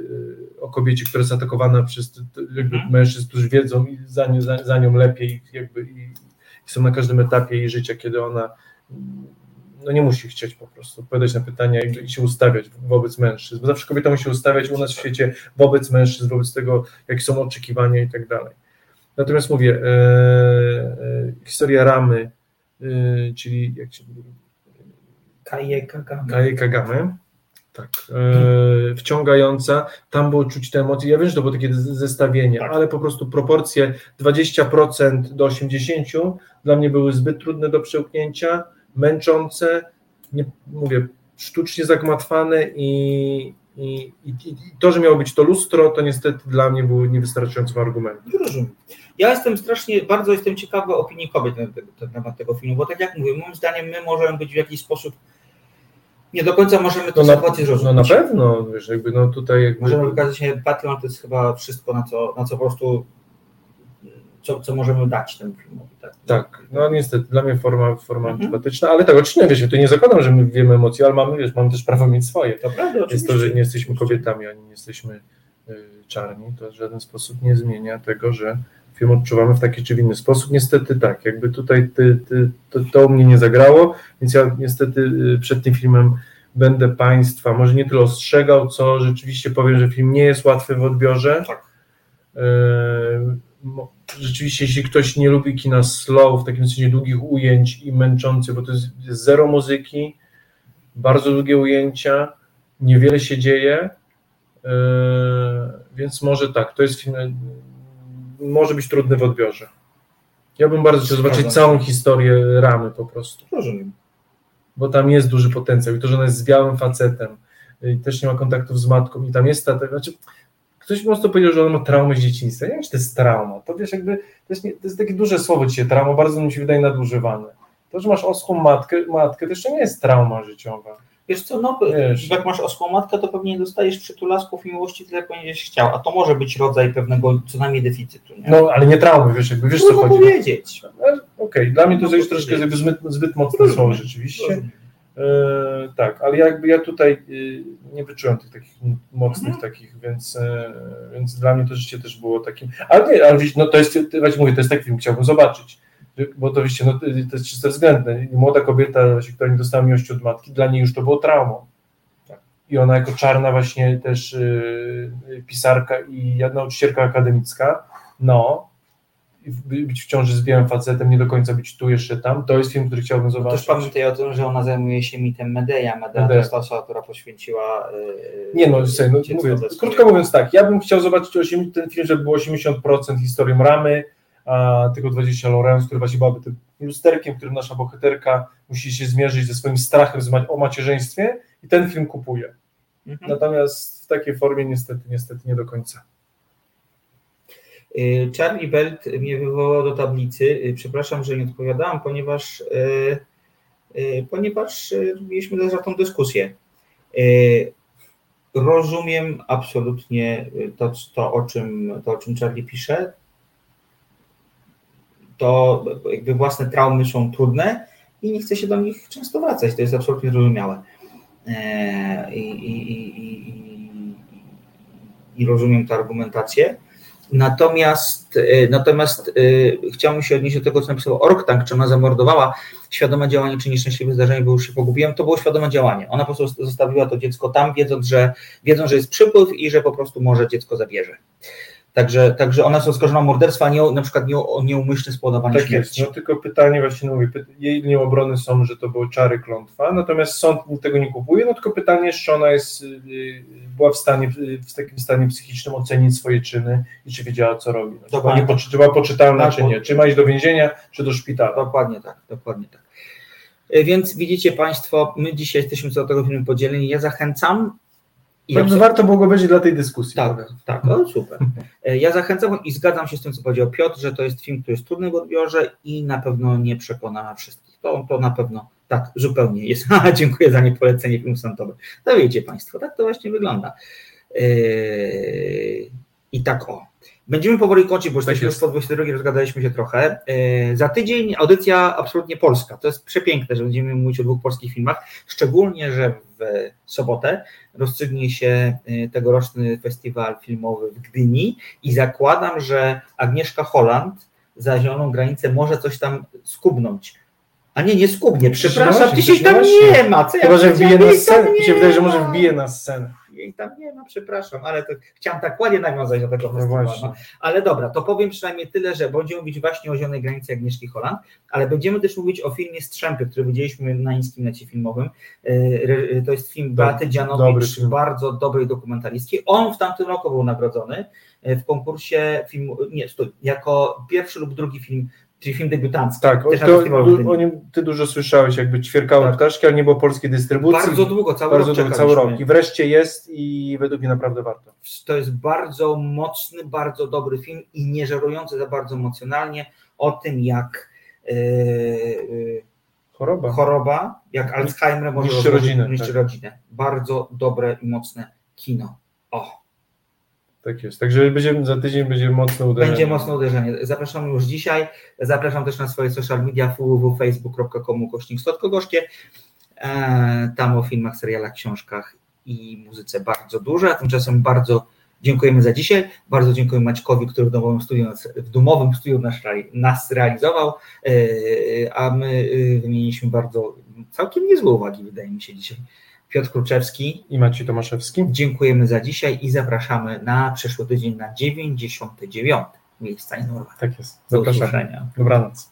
o kobiecie, która jest atakowana przez jakby Mhm. mężczyzn, którzy wiedzą i za, nią- za, za nią lepiej jakby i, i są na każdym etapie jej życia, kiedy ona mm, no nie musi chcieć po prostu odpowiadać na pytania i, i się ustawiać wobec mężczyzn, bo zawsze kobieta musi ustawiać u nas w świecie wobec mężczyzn, wobec tego, jakie są oczekiwania i tak dalej. Natomiast mówię, e, e, historia Ramy, e, czyli jak się Kaje Kagame. Kagame. Tak. E, wciągająca. Tam było czuć te emocje. Ja wiem, że to było takie zestawienie, Tak. ale po prostu proporcje 20% do 80% dla mnie były zbyt trudne do przełknięcia, męczące, nie, mówię, sztucznie zagmatwane i, i, i, i to, że miało być to lustro, to niestety dla mnie było niewystarczającym argumentem. Rozumiem. Ja jestem strasznie, bardzo jestem ciekawy opinii kobiet na, na temat tego filmu, bo tak jak mówię, moim zdaniem my możemy być w jakiś sposób, nie do końca możemy tę No sytuację no zrozumieć. na pewno, wiesz, jakby no tutaj jakby... Możemy wykazać się empatią, to jest chyba wszystko, na co, na co po prostu, co, co możemy dać temu filmowi. Tak? Tak, no niestety, dla mnie forma, forma Mhm. antypatyczna, ale tak, oczywiście, wiesz, ja tu nie zakładam, że my wiemy emocje, ale mamy, wiesz, mamy też prawo mieć swoje. To prawda, Jest to, że oczywiście. nie jesteśmy kobietami, ani nie jesteśmy y, czarni, to w żaden sposób nie zmienia tego, że film odczuwamy w taki czy w inny sposób. Niestety tak, jakby tutaj ty, ty, to, to u mnie nie zagrało, więc ja niestety y, przed tym filmem będę Państwa może nie tyle ostrzegał, co rzeczywiście powiem, że film nie jest łatwy w odbiorze. Tak. E, Rzeczywiście, jeśli ktoś nie lubi kina slow, w takim sensie długich ujęć i męczący, bo to jest, jest zero muzyki, bardzo długie ujęcia, niewiele się dzieje, e, więc może tak, to jest film, może być trudny w odbiorze. Ja bym bardzo chciał zobaczyć całą historię ramy po prostu Rozumiem. bo tam jest duży potencjał i to, że ona jest z białym facetem i też nie ma kontaktów z matką i tam jest ta, znaczy ktoś po prostu powiedział, że ona ma traumę z dzieciństwa. Nie wiem, czy to jest trauma. To wiesz, jakby, to jest, nie, to jest takie duże słowo dzisiaj, trauma, bardzo mi się wydaje nadużywane. To, że masz oschłą matkę, matkę, to jeszcze nie jest trauma życiowa. Wiesz co, no Wiesz. jak masz oschłą matkę, to pewnie nie dostajesz przytulasków i miłości tyle, jak będziesz chciał, a to może być rodzaj pewnego co najmniej deficytu. Nie? No, ale nie traumy, wiesz, jakby, wiesz co Trudno chodzi. powiedzieć. Ale Okej, dla mnie to Trudno jest troszkę jakby zbyt, zbyt mocne słowo rzeczywiście. E, tak, ale jakby ja tutaj y, nie wyczułem tych takich mocnych Mhm. takich, więc, e, więc dla mnie to życie też było takim. Ale nie, ale wiecie, no to jest, właśnie mówię, to jest taki film, chciałbym zobaczyć. Bo to wiecie, no, to jest czyste względne. Młoda kobieta, właśnie, która nie dostała miłości od matki, dla niej już to było traumą. I ona jako czarna właśnie też y, y, pisarka i nauczycielka akademicka, no, być w ciąży z białym facetem, nie do końca być tu, jeszcze tam, to jest film, który chciałbym Też zobaczyć. pamiętaj o tym, że ona zajmuje się mitem Medeja, Medea Medea. to jest ta osoba, która poświęciła yy, Nie no, słuchaj, no mówię, krótko mówiąc tak, ja bym chciał zobaczyć 8, ten film, żeby było 80% historią ramy, tylko 20 Lorenz, który właśnie byłaby tym lusterkiem, którym nasza bohaterka musi się zmierzyć ze swoim strachem o macierzyństwie i ten film kupuje. Mhm. Natomiast w takiej formie niestety, niestety nie do końca. Y, Charlie Belt mnie wywołał do tablicy. Y, Przepraszam, że nie odpowiadałam, ponieważ, y, ponieważ mieliśmy zaraz tą dyskusję. Rozumiem absolutnie to, to, o czym, to, o czym Charlie pisze. To jakby własne traumy są trudne i nie chce się do nich często wracać. To jest absolutnie zrozumiałe. E, I, i, i, i rozumiem tę argumentację. Natomiast, e, natomiast e, chciałbym się odnieść do tego, co napisał Orktank, czy ona zamordowała świadome działanie, czy nieszczęśliwe zdarzenie, bo już się pogubiłem. To było świadome działanie. Ona po prostu zostawiła to dziecko tam, wiedząc, że, wiedząc, że jest przypływ i że po prostu może dziecko zabierze. Także, także ona jest oskarżona o morderstwo, a nie na przykład nie o nieumyślne spowodowanie tak śmierci. Jest, no tylko pytanie właśnie, no mówię, jej linie obrony są, że to były czary klątwa, natomiast sąd tego nie kupuje, no tylko pytanie czy ona jest, y, była w stanie, w takim stanie psychicznym ocenić swoje czyny i czy wiedziała, co robi. No, czy, była nie, czy była poczytalna, tak, czy nie, czy ma iść do więzienia, czy do szpitala. Dokładnie tak, dokładnie tak. E, więc widzicie Państwo, my dzisiaj jesteśmy co do tego filmu podzieleni. Ja zachęcam i Bardzo ja warto było go będzie dla tej dyskusji. Tak, tak, o, super. E, ja zachęcam i zgadzam się z tym, co powiedział Piotr, że to jest film, który jest trudny w odbiorze i na pewno nie przekona wszystkich. To, to na pewno tak, zupełnie jest. Dziękuję za niepolecenie filmu santowy. To wiecie Państwo, tak to właśnie wygląda. Yy... I tak o. Będziemy powoli kończyć, bo jesteśmy już po 22, rozgadaliśmy się trochę. E, za tydzień audycja absolutnie polska. To jest przepiękne, że będziemy mówić o dwóch polskich filmach, szczególnie, że w sobotę rozstrzygnie się e, tegoroczny festiwal filmowy w Gdyni i zakładam, że Agnieszka Holland za zieloną granicę może coś tam skubnąć. A nie, nie skubnie, przepraszam, dzisiaj tam nie ma. Co ja Chyba, że wbije na scenę. Mi się wydaje, że może wbije na scenę jej tam nie ma, przepraszam, ale to chciałam tak ładnie nawiązać do tego no festiwalu. No. Ale dobra, to powiem przynajmniej tyle, że będziemy mówić właśnie o Zielonej Granicy Agnieszki Holland, ale będziemy też mówić o filmie Strzępy, który widzieliśmy na Inskim Necie Filmowym. E, e, to jest film Beaty Dzianowicz, bardzo dobrej dokumentalistki. On w tamtym roku był nagrodzony e, w konkursie filmu, nie, stój, jako pierwszy lub drugi film czyli film debiutancki. Tak, to, o nim ty dużo słyszałeś, jakby ćwierkały tak. ptaszki, ale nie było polskiej dystrybucji. Bardzo długo, cały bardzo rok długo, cały rok. I wreszcie jest i według mnie naprawdę warto. To jest bardzo mocny, bardzo dobry film i nie żerujący za bardzo emocjonalnie o tym, jak yy, choroba. choroba, jak Alzheimer może niszczy rodzinę. Niszczy tak. rodzinę. Bardzo dobre i mocne kino. O. Tak jest. Także będzie, za tydzień będzie mocne uderzenie. Będzie mocne uderzenie. Zapraszam już dzisiaj. Zapraszam też na swoje social media www.facebook.com kośnik Słodko-Gorzkie. E, tam o filmach, serialach, książkach i muzyce bardzo dużo. A tymczasem bardzo dziękujemy za dzisiaj. Bardzo dziękuję Maćkowi, który w domowym studiu, w domowym studiu nas, nas realizował. E, a my e, wymieniliśmy bardzo całkiem niezłe uwagi, wydaje mi się dzisiaj. Piotr Kruczewski i Maciej Tomaszewski. Dziękujemy za dzisiaj i zapraszamy na przyszły tydzień na 99. miejsca i Tak jest. Zapraszamy. Do usłyszenia. Dobranoc.